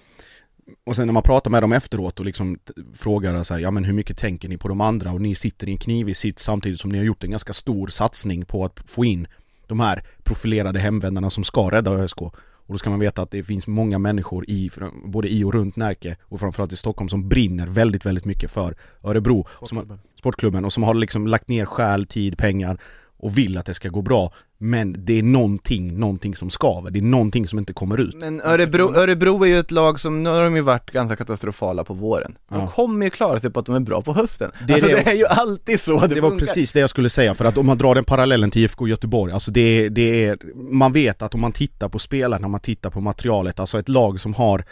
och sen när man pratar med dem efteråt och liksom frågar så här, ja men hur mycket tänker ni på de andra och ni sitter i en knivig sitt samtidigt som ni har gjort en ganska stor satsning på att få in de här profilerade hemvändarna som ska rädda ÖSK. Och då ska man veta att det finns många människor i, både i och runt Närke och framförallt i Stockholm som brinner väldigt, väldigt mycket för Örebro, som har, sportklubben och som har liksom lagt ner själ, tid, pengar och vill att det ska gå bra. Men det är någonting, någonting som skaver, det är någonting som inte kommer ut. Men Örebro, Örebro är ju ett lag som, nu har de ju varit ganska katastrofala på våren. De Ja. kommer ju klara sig på att de är bra på hösten. Det är alltså det det är ju alltid så det, Det var funkar. precis det jag skulle säga, för att om man drar den parallellen till IFK Göteborg, alltså det, det är, man vet att om man tittar på spelarna, man tittar på materialet, alltså ett lag som har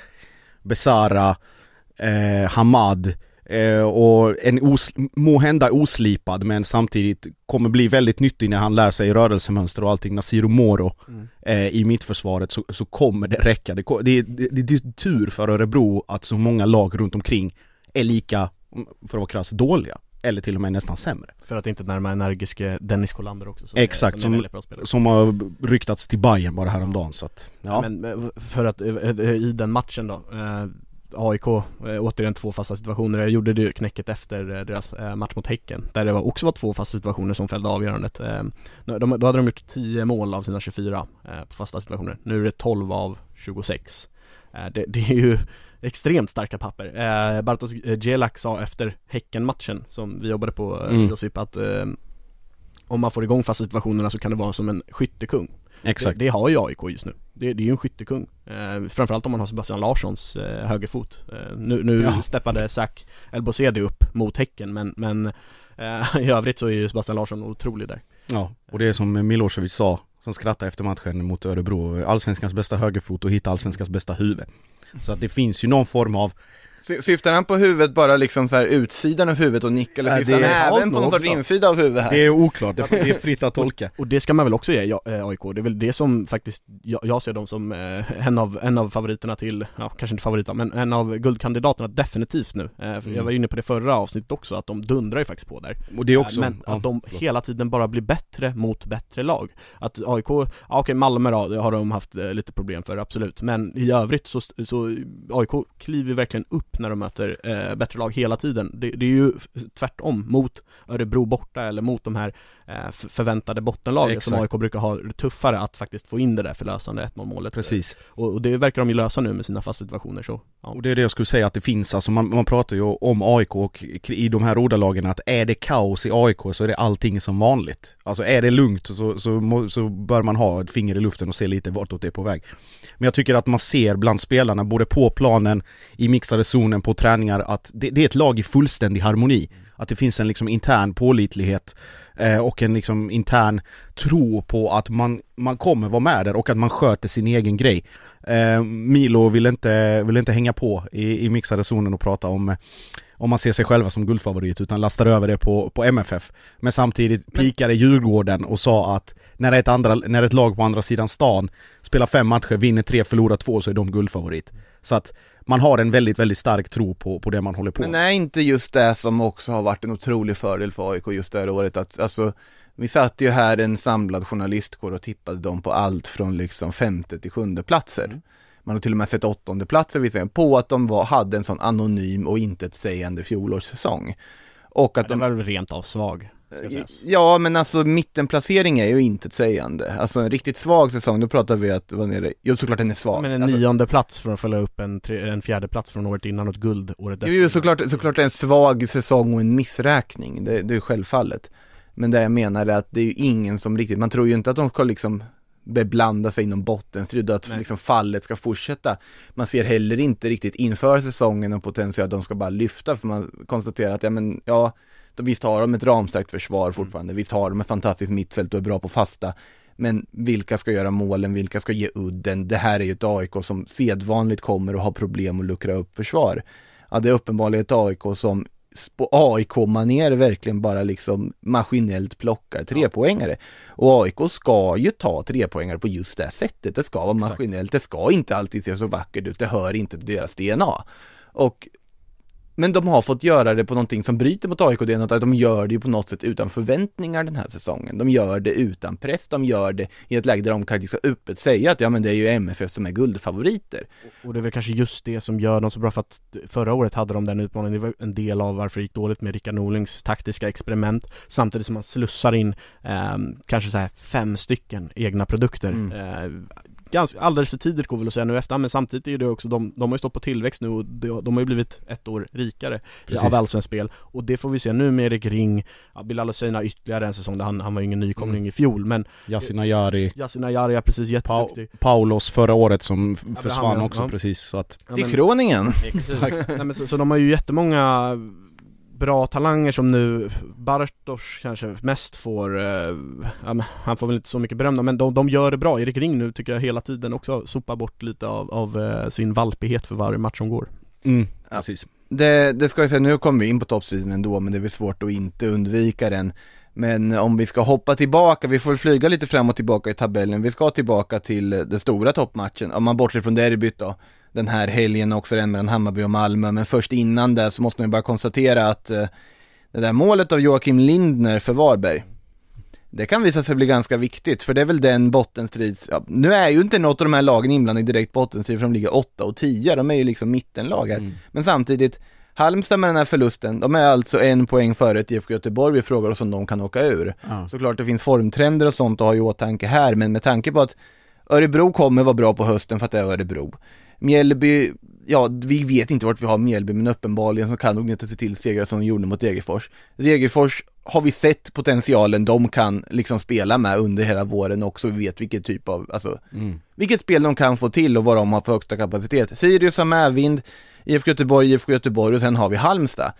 Besara, eh, Hamad eh, och en os, måhända oslipad men samtidigt kommer bli väldigt nyttig när han lär sig rörelsemönster och allting, Nasiro Moro Mm. eh, i mittförsvaret så, så kommer det räcka. Det, det, det, det är tur för Örebro att så många lag runt omkring är lika, för att vara krass, dåliga. Eller till och med nästan sämre. För att inte närma energiske Dennis Kolander också som Exakt, är, som som- är spelare. Som har ryktats till Bayern bara häromdagen så att, ja. Men eh, för att eh, eh, i den matchen då AIK, eh, återigen två fasta situationer, jag gjorde det knäcket efter eh, deras eh, match mot Häcken Där det också var två fasta situationer som fällde avgörandet. Eh, de, Då hade de gjort 10 mål av sina 24 eh, på fasta situationer, nu är det 12 av 26 eh, det, det är ju [laughs] extremt starka papper. Eh, Bartosz Gelak sa efter Häcken-matchen som vi jobbade på, Mm. Josip, att eh, om man får igång fasta situationerna så kan det vara som en skyttekung Exakt. det, det har ju AIK just nu. Det, det är ju en skyttekung. Eh, framförallt om man har Sebastian Larssons eh, högerfot. Eh, nu nu Ja. steppade Zac Elbosedi upp mot Häcken men, men eh, [laughs] i övrigt så är ju Sebastian Larsson otrolig där. Ja, och det är som Milosevic sa, som skrattade efter matchen mot Örebro, allsvenskans bästa högerfot och hitta allsvenskans bästa huvud. Så att det finns ju någon form av, Syftar han på huvudet bara liksom så här utsidan av huvudet och nick eller Nej, syftar han även på någon sorts insida av huvudet här? det är oklart, det är fritt att tolka. Och det ska man väl också ge ja, eh, AIK, det är väl det som faktiskt jag, ser dem som eh, en, av, en av favoriterna till, ja kanske inte favoriterna, men en av guldkandidaterna definitivt nu. Eh, Mm. Jag var inne på det förra avsnittet också, att de dundrar ju faktiskt på där. Och det också, Men ja, att de förlåt. hela tiden bara blir bättre mot bättre lag. Att AIK, ja okej Malmö då, det har de haft lite problem för, absolut. Men i övrigt så, så AIK kliver verkligen upp när de möter eh, bättre lag hela tiden. Det, det är ju tvärtom mot Örebro borta eller mot de här eh, förväntade bottenlagen som Exakt. AIK brukar ha tuffare att faktiskt få in det där förlösande 1-0 målet. Precis. Och, och det verkar de ju lösa nu med sina fasta situationer så, ja. Och det är det jag skulle säga att det finns, alltså man, man pratar ju om AIK och i de här ordalagen att är det kaos i AIK så är det allting som vanligt. Alltså är det lugnt så, så, så bör man ha ett finger i luften och se lite vartåt det är på väg. Men jag tycker att man ser bland spelarna, både på planen, i mixade zonen, på träningar, att det, det är ett lag i fullständig harmoni. Att det finns en liksom intern pålitlighet eh, och en liksom intern tro på att man, man kommer vara med där och att man sköter sin egen grej. Eh, Milo vill inte, vill inte hänga på i, i mixade zonen och prata om om man ser sig själva som guldfavorit utan lastar över det på, på MFF. Men samtidigt pikade Djurgården och sa att när ett, andra, när ett lag på andra sidan stan spelar fem matcher, vinner tre, förlorar två så är de guldfavorit. Så att man har en väldigt, väldigt stark tro på, på det man håller på Men med. är inte just det som också har varit en otrolig fördel för AIK just det här året att, alltså Vi satt ju här en samlad journalistkår och tippade dem på allt från liksom femte till sjunde platser. Mm. Man har till och med sett åttonde platser visserligen, på att de var, hade en sån anonym och intetsägande fjolårssäsong. Och att Den de, var väl rent av svag. Ja men alltså mittenplacering är ju intetsägande. Alltså en riktigt svag säsong, då pratar vi att, vad nere, jo såklart den är svag. Men en alltså, nionde plats från att följa upp en, tre, en fjärde plats från året innan och ett guld året Jo, jo såklart, såklart det är en svag säsong och en missräkning, det, det är självfallet. Men det jag menar är att det är ju ingen som riktigt, man tror ju inte att de ska liksom beblanda sig inom bottenstrid och att Nej. liksom fallet ska fortsätta. Man ser heller inte riktigt inför säsongen och potential att de ska bara lyfta för man konstaterar att ja men ja, då visst har de ett ramstarkt försvar fortfarande, visst har de ett fantastiskt mittfält och är bra på fasta. Men vilka ska göra målen, vilka ska ge udden? Det här är ju ett AIK som sedvanligt kommer att ha problem att luckra upp försvar. Ja, det är uppenbarligen ett AIK som på AIK-manér verkligen bara liksom maskinellt plockar trepoängare. Och AIK ska ju ta trepoängare på just det här sättet. Det ska vara Exakt. maskinellt, det ska inte alltid se så vackert ut, det hör inte till deras DNA. Och men de har fått göra det på någonting som bryter mot AIK, det är något att de gör det ju på något sätt utan förväntningar den här säsongen. De gör det utan press, de gör det i ett läge där de kan liksom öppet säga att ja men det är ju MFF som är guldfavoriter. Och det är väl kanske just det som gör dem så bra för att förra året hade de den utmaningen, det var en del av varför det gick dåligt med Rickard Norlings taktiska experiment samtidigt som man slussar in eh, kanske så här fem stycken egna produkter. Mm. Eh, ganska, alldeles för tidigt går väl att säga nu efter, men samtidigt är det också, de, de har ju stått på tillväxt nu och de, de har ju blivit ett år rikare Precis. av allsvenskt spel och det får vi se nu med Erik Ring, ja, Bilal Hussein har ytterligare en säsong där han, han var ju ingen nykomling Mm. i fjol men Yasin Ayari, Yasin Ayari är precis pa jätteduktig Paulos förra året som han, försvann ja. också Ja. precis så att Ja, Till Kroningen. Exakt. Nej, men så, så de har ju jättemånga bra talanger som nu Bartosz kanske mest får, eh, han får väl inte så mycket beröm men de, de gör det bra. Erik Ring nu tycker jag hela tiden också sopar bort lite av, av eh, sin valpighet för varje match som går. mm, Ja. precis. Det, det ska jag säga, nu kommer vi in på toppstriden ändå, men det är väl svårt att inte undvika den. Men om vi ska hoppa tillbaka, vi får flyga lite fram och tillbaka i tabellen. Vi ska tillbaka till den stora toppmatchen, om man bortser från derbyt då. Den här helgen också den mellan Hammarby och Malmö, men först innan det så måste man ju bara konstatera att eh, det där målet av Joakim Lindner för Varberg, det kan visa sig bli ganska viktigt, för det är väl den bottenstrids, ja, nu är ju inte något av de här lagen inblandade i direkt bottenstrid, för de ligger 8 och 10, de är ju liksom mittenlag här. Mm. Men samtidigt, Halmstad med den här förlusten, de är alltså en poäng före ett IFK Göteborg, vi frågar oss om de kan åka ur. Ja. Såklart det finns formtrender och sånt att ha i åtanke här, men med tanke på att Örebro kommer vara bra på hösten för att det är Örebro. Mjällby, ja vi vet inte vart vi har Mjällby, men uppenbarligen så kan de inte se till segrar som de gjorde mot Degerfors. Degerfors har vi sett potentialen de kan liksom spela med under hela våren också, vi vet vilket typ av, alltså Mm. vilket spel de kan få till och vad de har för högsta kapacitet. Sirius har medvind, IFK Göteborg, IFK Göteborg och sen har vi Halmstad.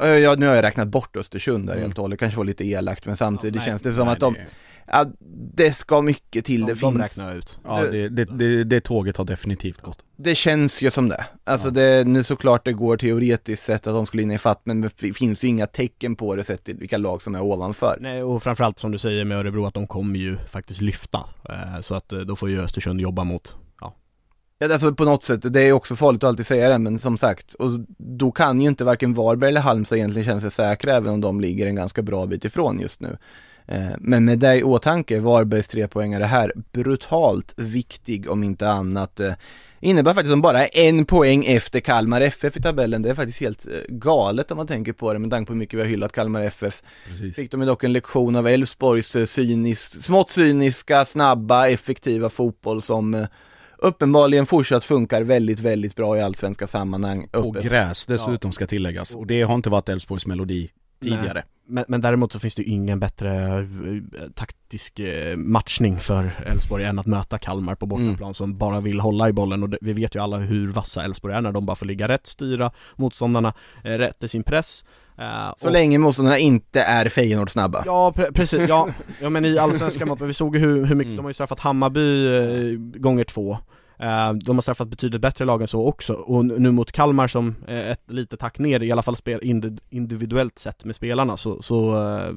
Ja, ja, nu har jag räknat bort Östersund där Mm. helt och hållet, kanske var lite elakt men samtidigt Nej, känns det som nej, att de, ja, det ska mycket till, De, det de finns, räknar ut. Ja, det, det, det, det tåget har definitivt gått. det känns ju som det. Alltså Ja. det, nu såklart det går teoretiskt sett att de skulle in i fatt men det finns ju inga tecken på det sett till vilka lag som är ovanför. Nej, och framförallt som du säger med Örebro att de kommer ju faktiskt lyfta. Eh, så att eh, då får ju Östersund jobba mot, ja, Ja, alltså på något sätt, det är också farligt att alltid säga det, men som sagt, och då kan ju inte varken Varberg eller Halmstad egentligen känna sig säkra, även om de ligger en ganska bra bit ifrån just nu. Eh, Men med det i åtanke, Varbergs trepoängare här, brutalt viktig om inte annat. Eh, Innebär faktiskt att de bara är en poäng efter Kalmar FF i tabellen. Det är faktiskt helt eh, galet om man tänker på det med tanke på hur mycket vi har hyllat Kalmar FF. Precis. Fick de ju dock en lektion av Elfsborgs eh, cynis, smått cyniska, snabba, effektiva fotboll som uppenbarligen fortsatt funkar väldigt, väldigt bra i allsvenska sammanhang. Uppe. gräs dessutom ska tilläggas. Och det har inte varit Elfsborgs melodi tidigare. Men, men däremot så finns det ju ingen bättre eh, taktisk eh, matchning för Elfsborg än att möta Kalmar på bortaplan Mm. som bara vill hålla i bollen och det, vi vet ju alla hur vassa Elfsborg är när de bara får ligga rätt, styra motståndarna eh, rätt i sin press Eh, Så och- länge motståndarna inte är Feyenoord snabba. Ja pre- precis, ja, [laughs] ja men i allsvenskan mått, vi såg ju hur, hur mycket, Mm. de har ju straffat Hammarby eh, gånger två Eh, de har straffat betydligt bättre lag än så också, och nu mot Kalmar som ett litet tack ner, i alla fall spel individuellt sett med spelarna så, så eh,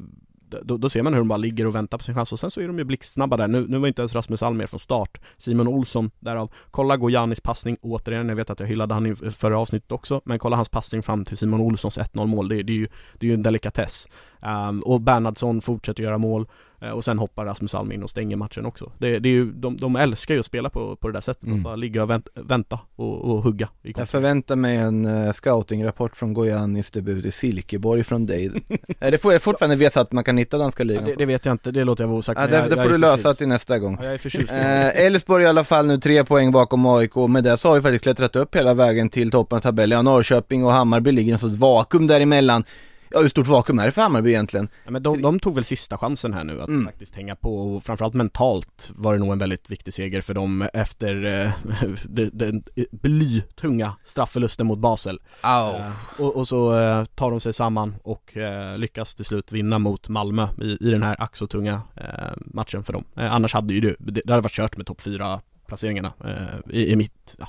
då, då ser man hur de bara ligger och väntar på sin chans och sen så är de ju blixtsnabba där. Nu, nu var inte ens Rasmus Almer från start. Simon Olsson därav. Kolla Gojanis passning återigen, jag vet att jag hyllade han i förra avsnittet också, men kolla hans passning fram till Simon Olssons 1-0 mål, det, det, är ju, det är ju en delikatess. Um, och Bernhardsson fortsätter göra mål. Eh, och sen hoppar Rasmus Alm in och stänger matchen också. Det, det är ju, de, de älskar ju att spela på, på det där sättet, mm. att bara ligga och vänt, vänta och, och hugga Jag förväntar mig en uh, scoutingrapport från Gojanis debut i Silkeborg från dig [laughs] Är det for, fortfarande vet så att man kan hitta danska ligan? Ja, det, det, vet jag inte, det låter jag vara osagt ja, det, det får du lösa till nästa gång ja, jag är förtjust eh, Elfsborg i alla fall nu tre poäng bakom AIK, med det så har vi faktiskt klättrat upp hela vägen till toppen av tabellen Ja, Norrköping och Hammarby ligger i en sorts vakuum däremellan Ja, hur stort vakuum är det för Hammarby egentligen? Ja, men de, de tog väl sista chansen här nu att mm. faktiskt hänga på och framförallt mentalt var det nog en väldigt viktig seger för dem efter eh, [laughs] den blytunga strafförlusten mot Basel. Eh, och, och, så eh, tar de sig samman och eh, lyckas till slut vinna mot Malmö i, i den här ack tunga eh, matchen för dem. Eh, annars hade ju det, det hade varit kört med topp 4 placeringarna i, i mitt, ja,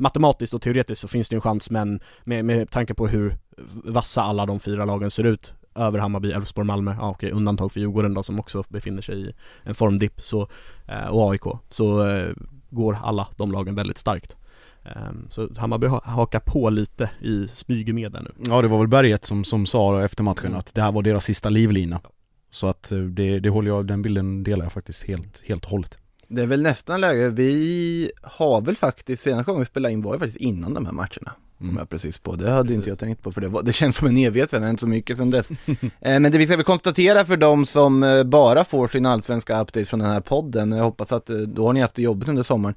matematiskt och teoretiskt så finns det ju en chans men med, med tanke på hur vassa alla de fyra lagen ser ut över Hammarby, Elfsborg, Malmö, ja okej undantag för Djurgården då som också befinner sig i en formdipp så, eh, och AIK, så eh, går alla de lagen väldigt starkt. Ehm, så Hammarby hakar på lite i smyg med där nu. Ja det var väl Berget som, som sa efter matchen mm. att det här var deras sista livlina. Så att eh, det, det håller jag, den bilden delar jag faktiskt helt, helt och hållet. Det är väl nästan läge, vi har väl faktiskt, senaste gången vi spelade in var ju faktiskt innan de här matcherna mm. jag precis på. Det hade precis. inte jag tänkt på för det, var, det känns som en evighet sen, inte så mycket sen dess. [laughs] eh, men det vi ska väl konstatera för de som eh, bara får sin allsvenska update från den här podden, jag hoppas att eh, då har ni haft det jobbigt under sommaren,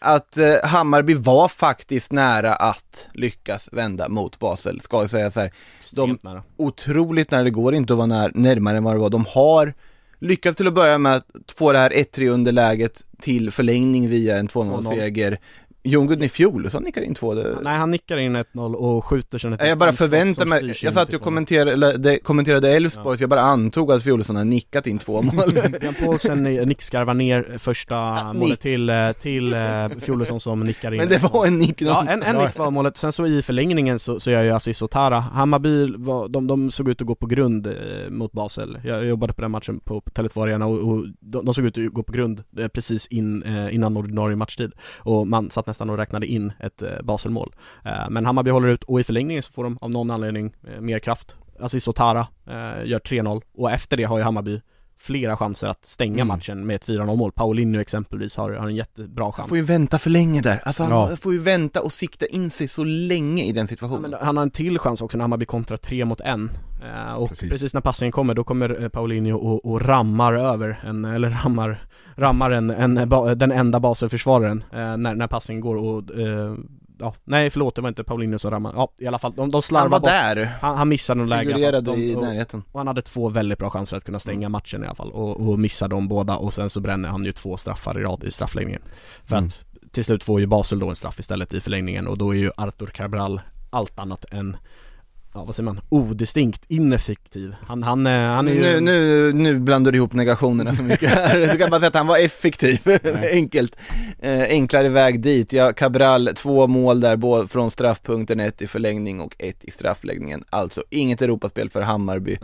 att Hammarby var faktiskt nära att lyckas vända mot Basel, ska jag säga så här. De, nära. Otroligt nära, det går inte att vara när, närmare än vad det var. De har Lyckas till att börja med att få det här 1-3 underläget till förlängning via en 2-0-seger Jon Gudni fjol, så han nickar in två det... Nej han nickar in 1-0 och skjuter sen ett Jag bara förväntar mig, jag satt och kommenterade, kommenterade Elfsborg, ja. så jag bara antog att Fjolesson har nickat in två mål. [laughs] Björn Paulsen nickskarvar ner första ja, målet nick. till, eh, till uh, Fjolesson som nickar in Men det var en nick Ja, en, en nick var målet, sen så i förlängningen så, så gör ju Aziz Otara Hammarby, var, de, de såg ut att gå på grund eh, mot Basel. Jag jobbade på den matchen på, på Tele2 Arena och, och de, de, såg ut att gå på grund eh, precis in, eh, innan ordinarie matchtid. Och man satt nästan och räknade in ett eh, Baselmål. Eh, men Hammarby håller ut och i förlängningen så får de av någon anledning eh, mer kraft. Aziz Otara gör 3-0 och efter det har ju Hammarby flera chanser att stänga mm. matchen med ett 4-0 mål. Paulinho exempelvis har, har en jättebra chans. Han får ju vänta för länge där, alltså han ja. får ju vänta och sikta in sig så länge i den situationen. Ja, han har en till chans också när Hammarby kontrar 3 mot 1 och precis. precis. när passningen kommer då kommer Paulinho och, och rammar över en, eller rammar rammar en, en, den enda baselförsvararen eh, när, när passningen går och eh, ja, nej förlåt det var inte Paulinho som rammade, ja i alla fall, de, de slarvar Han var bort. där! Han, han missade någon läge Figurerade i närheten och, han hade två väldigt bra chanser att kunna stänga mm. matchen i alla fall och, och missar dem båda och sen så bränner han ju två straffar i rad i straffläggningen För mm. att till slut får ju Basel då en straff istället i förlängningen och då är ju Artur Cabral allt annat än ja vad säger man, odistinkt ineffektiv. Han, han, eh, han är ju... Nu, nu, nu blandar du ihop negationerna för mycket här. Du kan bara säga att han var effektiv, [laughs] [laughs] enkelt. Eh, enklare väg dit. Ja, Cabral, två mål där, både från straffpunkten, ett i förlängning och ett i straffläggningen. Alltså inget Europaspel för Hammarby.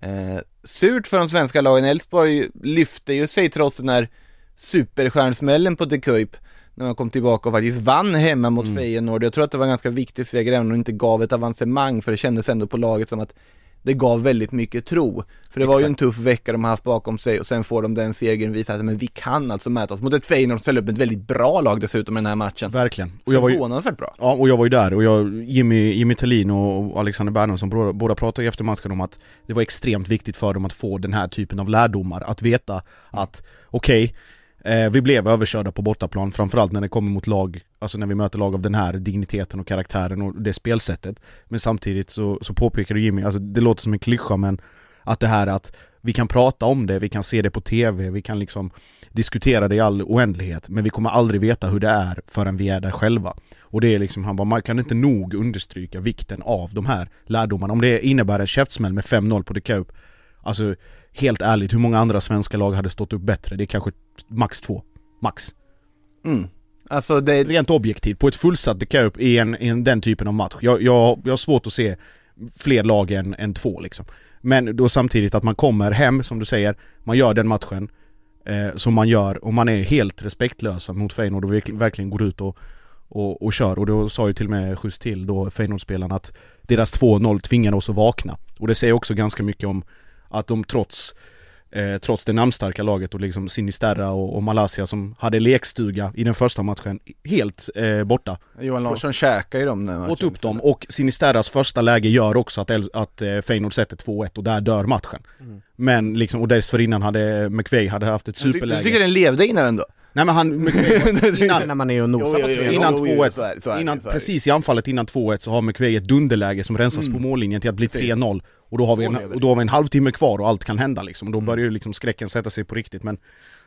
Eh, surt för de svenska lagen. Elfsborg lyfte ju sig trots den här superstjärnsmällen på The Kuip när man kom tillbaka och faktiskt vann hemma mot mm. Feyenoord. Jag tror att det var en ganska viktig seger även om det inte gav ett avancemang för det kändes ändå på laget som att det gav väldigt mycket tro. För det Exakt. var ju en tuff vecka de har haft bakom sig och sen får de den segern visa att men vi kan alltså mäta oss mot ett Feyenoord som ställer upp ett väldigt bra lag dessutom i den här matchen. Verkligen. Och jag var ju, Förvånansvärt bra. Ja, och jag var ju där och jag, Jimmy, Jimmy Tellin och Alexander Bernhardsson båda, båda pratade efter matchen om att det var extremt viktigt för dem att få den här typen av lärdomar, att veta att okej, okay, Eh, vi blev överkörda på bortaplan, framförallt när det kommer mot lag, alltså när vi möter lag av den här digniteten och karaktären och det spelsättet. Men samtidigt så, så påpekade Jimmy, alltså det låter som en klyscha men att det här att vi kan prata om det, vi kan se det på TV, vi kan liksom diskutera det i all oändlighet men vi kommer aldrig veta hur det är förrän vi är där själva. Och det är liksom, han bara, man kan inte nog understryka vikten av de här lärdomarna. Om det innebär en käftsmäll med 5-0 på The Cup, alltså helt ärligt, hur många andra svenska lag hade stått upp bättre? Det är kanske max två. Max. Mm. Alltså det... Rent objektivt, på ett fullsatt Cup i, en, i en, den typen av match. Jag, jag, jag har svårt att se fler lag än, än två liksom. Men då samtidigt att man kommer hem, som du säger, man gör den matchen eh, som man gör och man är helt respektlösa mot Feyenoord och verkligen, går ut och, och, och kör. Och då sa ju till och med schysst till då Feyenoordspelarna att deras 2-0 tvingade oss att vakna. Och det säger också ganska mycket om att de trots eh, trots det namnstarka laget och liksom Sinisterra och, och Malaysia som hade lekstuga i den första matchen helt eh, borta. Johan Larsson käkar ju dem Åt upp dem och Sinisterras första läge gör också att, att eh, Feyenoord sätter 2-1 och där dör matchen. Mm. Men liksom, och dessförinnan hade McVeigh hade haft ett superläge. Du, du tycker den levde innan ändå? Nej men han, [laughs] innan, när man är och nosar Innan 2-1, innan, precis i anfallet innan 2-1 så har McVeigh ett dunderläge som rensas mm. på mållinjen till att bli 3-0 och då har vi en, och då har vi en halvtimme kvar och allt kan hända liksom, och då mm. börjar ju liksom skräcken sätta sig på riktigt. Men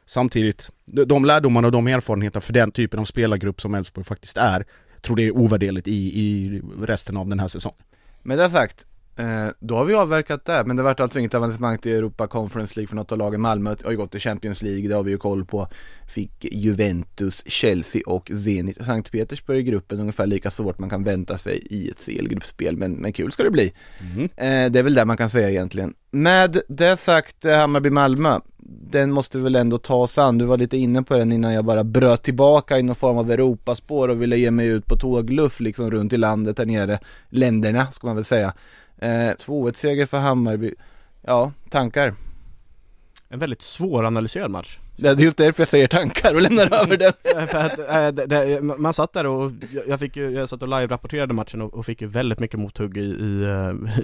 Samtidigt, de lärdomarna och de erfarenheterna för den typen av spelargrupp som Elfsborg faktiskt är Tror det är ovärderligt i, i resten av den här säsongen. Med det sagt, Eh, då har vi avverkat det, men det vart alltså inget avancemang till Europa Conference League för något av lagen. Malmö har ju gått till Champions League, det har vi ju koll på. Fick Juventus, Chelsea och Zenit Sankt Petersburg i gruppen, ungefär lika svårt man kan vänta sig i ett CL-gruppspel, men, men kul ska det bli. Mm. Eh, det är väl det man kan säga egentligen. Med det sagt, eh, Hammarby-Malmö, den måste vi väl ändå ta oss an. Du var lite inne på den innan jag bara bröt tillbaka i någon form av Europaspår och ville ge mig ut på tågluff liksom runt i landet här nere, länderna ska man väl säga. Eh, 2-1-seger för Hammarby. Ja, tankar? En väldigt svåranalyserad match det är just därför jag säger tankar och lämnar över den. [laughs] Att, äh, Man satt där och jag fick ju, jag satt och live-rapporterade matchen och, fick ju väldigt mycket mothugg i, i,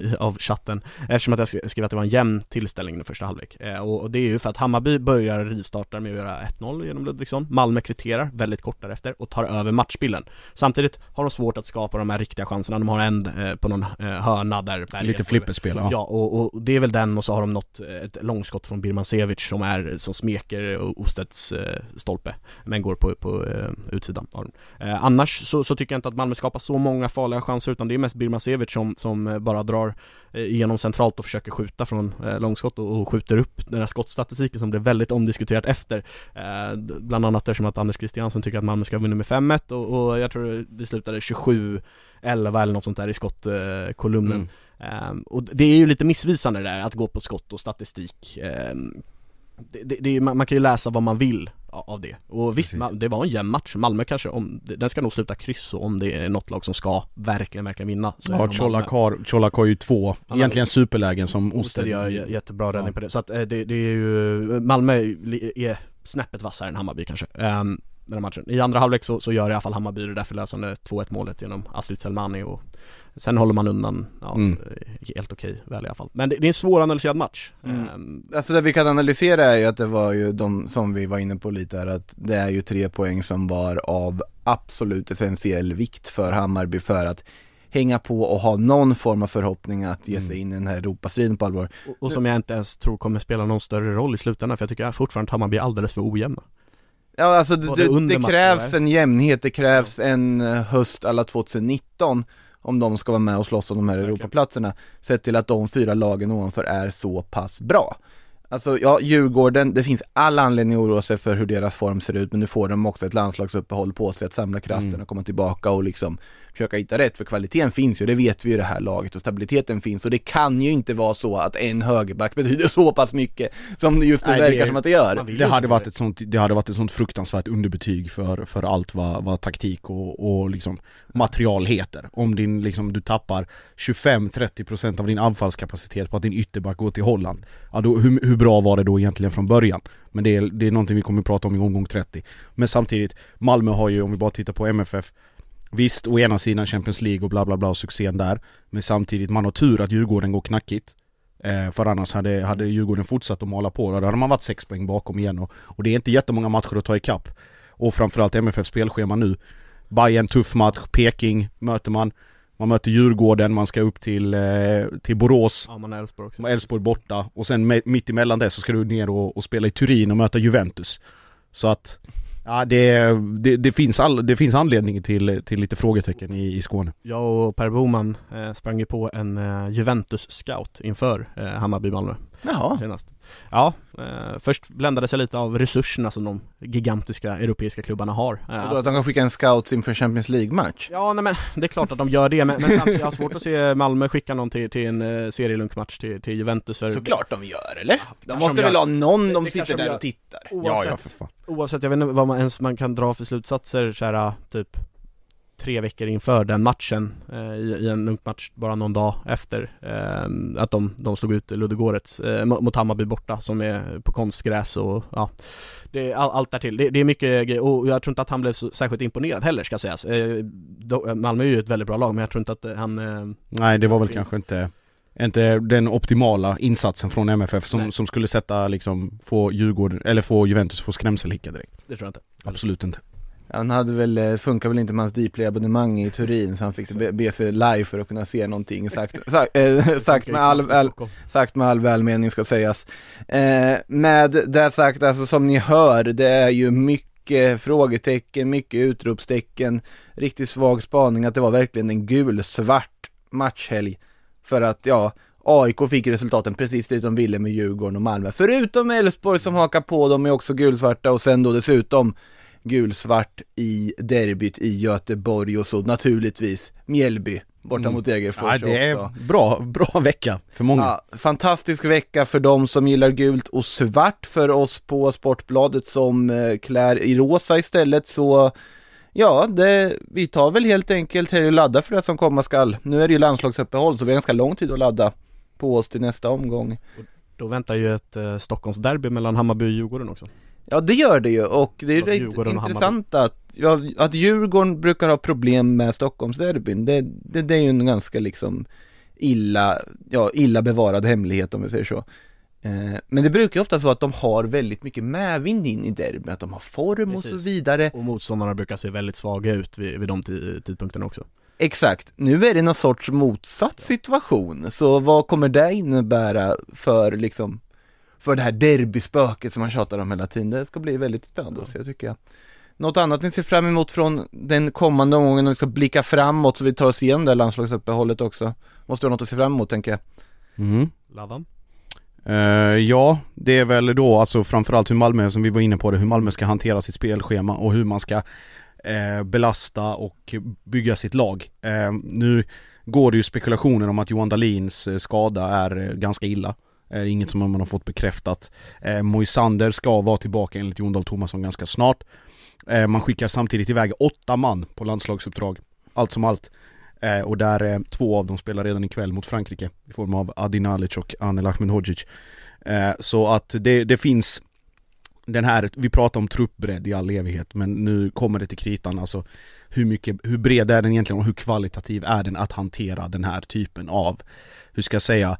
[laughs] i, av chatten. Eftersom att jag skrev att det var en jämn tillställning i första halvlek. Eh, och, det är ju för att Hammarby börjar rivstarta med att göra 1-0 genom Ludvigsson. Malmö kvitterar väldigt kort därefter och tar över matchbilden. Samtidigt har de svårt att skapa de här riktiga chanserna, de har en eh, på någon eh, hörna där Lite flipperspel ja, ja och, och, det är väl den och så har de nått ett långskott från Birmancevic som är, som smeker Ostedts eh, stolpe Men går på, på eh, utsidan av den eh, Annars så, så, tycker jag inte att Malmö skapar så många farliga chanser utan det är mest Birmancevic som, som bara drar igenom centralt och försöker skjuta från långskott och, och skjuter upp den här skottstatistiken som blev väldigt omdiskuterat efter. Bland annat eftersom att Anders Christiansen tycker att Malmö ska vinna med 5-1 och, och, jag tror det slutade 27 11 eller något sånt där i skottkolumnen. Mm. um, Och det är ju lite missvisande det där att gå på skott och statistik. Um, det, det, det, man kan ju läsa vad man vill av det. Och visst, Precis. det var en jämn match. Malmö kanske, om, den ska nog sluta kryss och om det är något lag som ska verkligen, verkligen vinna så Ja, Colak har, Colak har ju två, Han egentligen superlägen som Osted gör jättebra räddning ja. på det. Så att eh, det, det är ju, Malmö är snäppet vassare än Hammarby kanske. Um, den här matchen. I andra halvlek så, så gör i alla fall Hammarby det där förlösande 2-1 målet genom Astrid Selmani och Sen håller man undan, ja, mm. helt okej väl i alla fall. Men det, det är en svåranalyserad match. Mm. Um, alltså det vi kan analysera är ju att det var ju de som vi var inne på lite här, att det är ju tre poäng som var av absolut essentiell vikt för Hammarby för att hänga på och ha någon form av förhoppning att ge sig mm. in i den här Europastriden på allvar. Och, och, som jag inte ens tror kommer spela någon större roll i slutändan, för jag tycker fortfarande att Hammarby är alldeles för ojämna. Ja alltså det, det, det krävs en jämnhet, det krävs en eh, höst alla 2019 om de ska vara med och slåss om de här Europaplatserna, sett till att de fyra lagen ovanför är så pass bra. Alltså ja, Djurgården, det finns all anledning att oroa sig för hur deras form ser ut, men nu får de också ett landslagsuppehåll på sig att samla kraften mm. och komma tillbaka och liksom försöka hitta rätt, för kvaliteten finns ju, det vet vi ju i det här laget och stabiliteten finns och det kan ju inte vara så att en högerback betyder så pass mycket som det just nu Nej, verkar det, som att det gör. Det hade varit ett sånt, det hade varit ett sånt fruktansvärt underbetyg för, för allt vad, vad taktik och, och liksom material heter. Om din, liksom, du tappar 25-30% av din anfallskapacitet på att din ytterback går till Holland, ja då, hur, hur bra var det då egentligen från början? Men det är, det är någonting vi kommer att prata om i omgång 30. Men samtidigt, Malmö har ju, om vi bara tittar på MFF, Visst, å ena sidan Champions League och bla bla bla och succén där Men samtidigt, man har tur att Djurgården går knackigt. Eh, För annars hade, hade Djurgården fortsatt att mala på, då hade man varit sex poäng bakom igen och, och det är inte jättemånga matcher att ta ikapp Och framförallt MFF spelschema nu. Bayern tuff match, Peking möter man. Man möter Djurgården, man ska upp till, eh, till Borås. Ja man har Elfsborg också. Elfsborg borta. Och sen mitt emellan det så ska du ner och, och spela i Turin och möta Juventus. Så att Ja det, det, det, finns, all, det finns anledning till, till lite frågetecken i, i Skåne. Jag och Per Boman eh, sprang ju på en eh, Juventus-scout inför eh, Hammarby-Malmö Jaha. senast. Ja, eh, först bländades jag lite av resurserna som de gigantiska europeiska klubbarna har. Eh, Och då att de kan skicka en scout inför Champions League-match? Ja, nej men det är klart att de gör det, men, men samtidigt, jag har svårt att se Malmö skicka någon till, till en uh, serielunkmatch till, till Juventus för Såklart de gör, eller? De måste de väl ha någon de det sitter de där och tittar? oavsett, fan. oavsett, jag vet inte vad man ens man kan dra för slutsatser så här, typ tre veckor inför den matchen eh, i, i en lunkmatch bara någon dag efter eh, att de, de slog ut Ludogorets eh, mo- mot Hammarby borta som är på konstgräs och ja det all, allt därtill. Det, det är mycket grejer och jag tror inte att han blev så särskilt imponerad heller ska sägas. Malmö är ju ett väldigt bra lag men jag tror inte att han Nej det var väl Fin. kanske inte inte den optimala insatsen från MFF som, Nej. som skulle sätta liksom, få Djurgården, eller få Juventus få skrämselhicka direkt. det tror jag inte. Absolut inte. Han hade väl, eh, funkar väl inte med hans Dplay-abonnemang i Turin så han fick be, be sig live för att kunna se någonting sagt, [laughs] sagt, eh, sagt, med, all, all, sagt med all välmening ska sägas. Eh, med det sagt, alltså som ni hör, det är ju mycket frågetecken, mycket utropstecken, riktigt svag spaning att det var verkligen en gul-svart matchhelg. För att, ja, AIK fick resultaten precis dit de ville med Djurgården och Malmö. Förutom Elfsborg som hakar på, de är också gulsvarta och sen då dessutom gulsvart i derbyt i Göteborg och så naturligtvis Mjällby borta Mm. mot Degerfors Ja, det också. är bra, bra vecka för många. Ja, fantastisk vecka för de som gillar gult och svart för oss på Sportbladet som eh, klär i rosa istället så Ja, det, vi tar väl helt enkelt här och laddar för det som komma skall. Nu är det ju landslagsuppehåll så vi har ganska lång tid att ladda på oss till nästa omgång. Då väntar ju ett eh, Stockholmsderby mellan Hammarby och Djurgården också. Ja det gör det ju och det är Ja, rätt intressant att, ja, att Djurgården brukar ha problem med Stockholmsderbyn. Det, det, det är ju en ganska liksom illa, ja illa bevarad hemlighet om vi säger så. Eh, men det brukar ju ofta vara att de har väldigt mycket medvind in i derbyn, att de har form och så Precis. vidare. Och motståndarna brukar se väldigt svaga ut vid, vid de ti- tidpunkterna också. Exakt, nu är det någon sorts motsatt situation, så vad kommer det innebära för liksom för det här derbyspöket som man tjatar om hela tiden? Det ska bli väldigt spännande att se tycker jag. Något annat ni ser fram emot från den kommande omgången om vi ska blicka framåt så vi tar oss igenom det här landslagsuppehållet också? Måste ha något att se fram emot tänker jag. Mm. Laddan? Eh, ja, det är väl då alltså framförallt hur Malmö, som vi var inne på det, hur Malmö ska hantera sitt spelschema och hur man ska eh, belasta och bygga sitt lag. Eh, nu går det ju spekulationer om att Johan Dahlins eh, skada är ganska illa. Eh, inget som man har fått bekräftat. Eh, Moisander ska vara tillbaka enligt Jon Dahl Tomasson ganska snart. Eh, man skickar samtidigt iväg åtta man på landslagsuppdrag. Allt som allt. Eh, och där eh, två av dem spelar redan ikväll mot Frankrike i form av Adi Nalic och Anel Ahmedhodzic. Eh, så att det, det finns den här, vi pratar om truppbredd i all evighet men nu kommer det till kritan alltså hur mycket, hur bred är den egentligen och hur kvalitativ är den att hantera den här typen av, hur ska jag säga,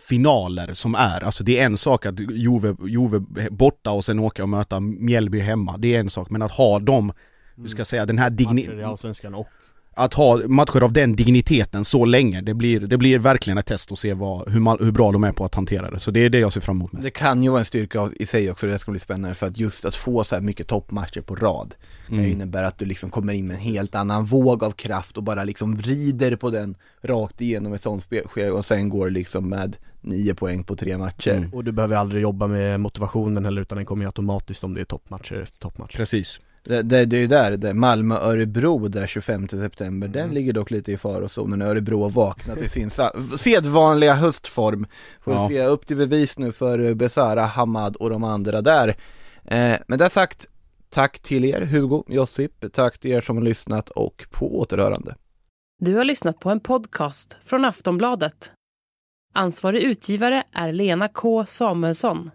finaler som är, alltså det är en sak att Jove, Jove borta och sen åka och möta Mjällby hemma, det är en sak, men att ha dem, hur ska jag säga, den här digni- Matcher i Allsvenskan och att ha matcher av den digniteten så länge, det blir, det blir verkligen ett test att se vad, hur, mal- hur bra de är på att hantera det. Så det är det jag ser fram emot mest. Det kan ju vara en styrka i sig också, det ska bli spännande för att just att få så här mycket toppmatcher på rad Mm. Det innebär att du liksom kommer in med en helt annan våg av kraft och bara liksom vrider på den rakt igenom ett sånt spelskede och sen går liksom med nio poäng på tre matcher. Mm. Och du behöver aldrig jobba med motivationen heller utan den kommer ju automatiskt om det är toppmatcher efter toppmatch. Precis. Det, det, det är ju där, det Malmö-Örebro där 25 september, den Mm. ligger dock lite i farozonen. Örebro har vaknat i sin sedvanliga höstform. Får Ja. se upp till bevis nu för Besara, Hamad och de andra där. Eh, men det sagt, tack till er Hugo, Josip, tack till er som har lyssnat och på återhörande. Du har lyssnat på en podcast från Aftonbladet. Ansvarig utgivare är Lena K Samuelsson.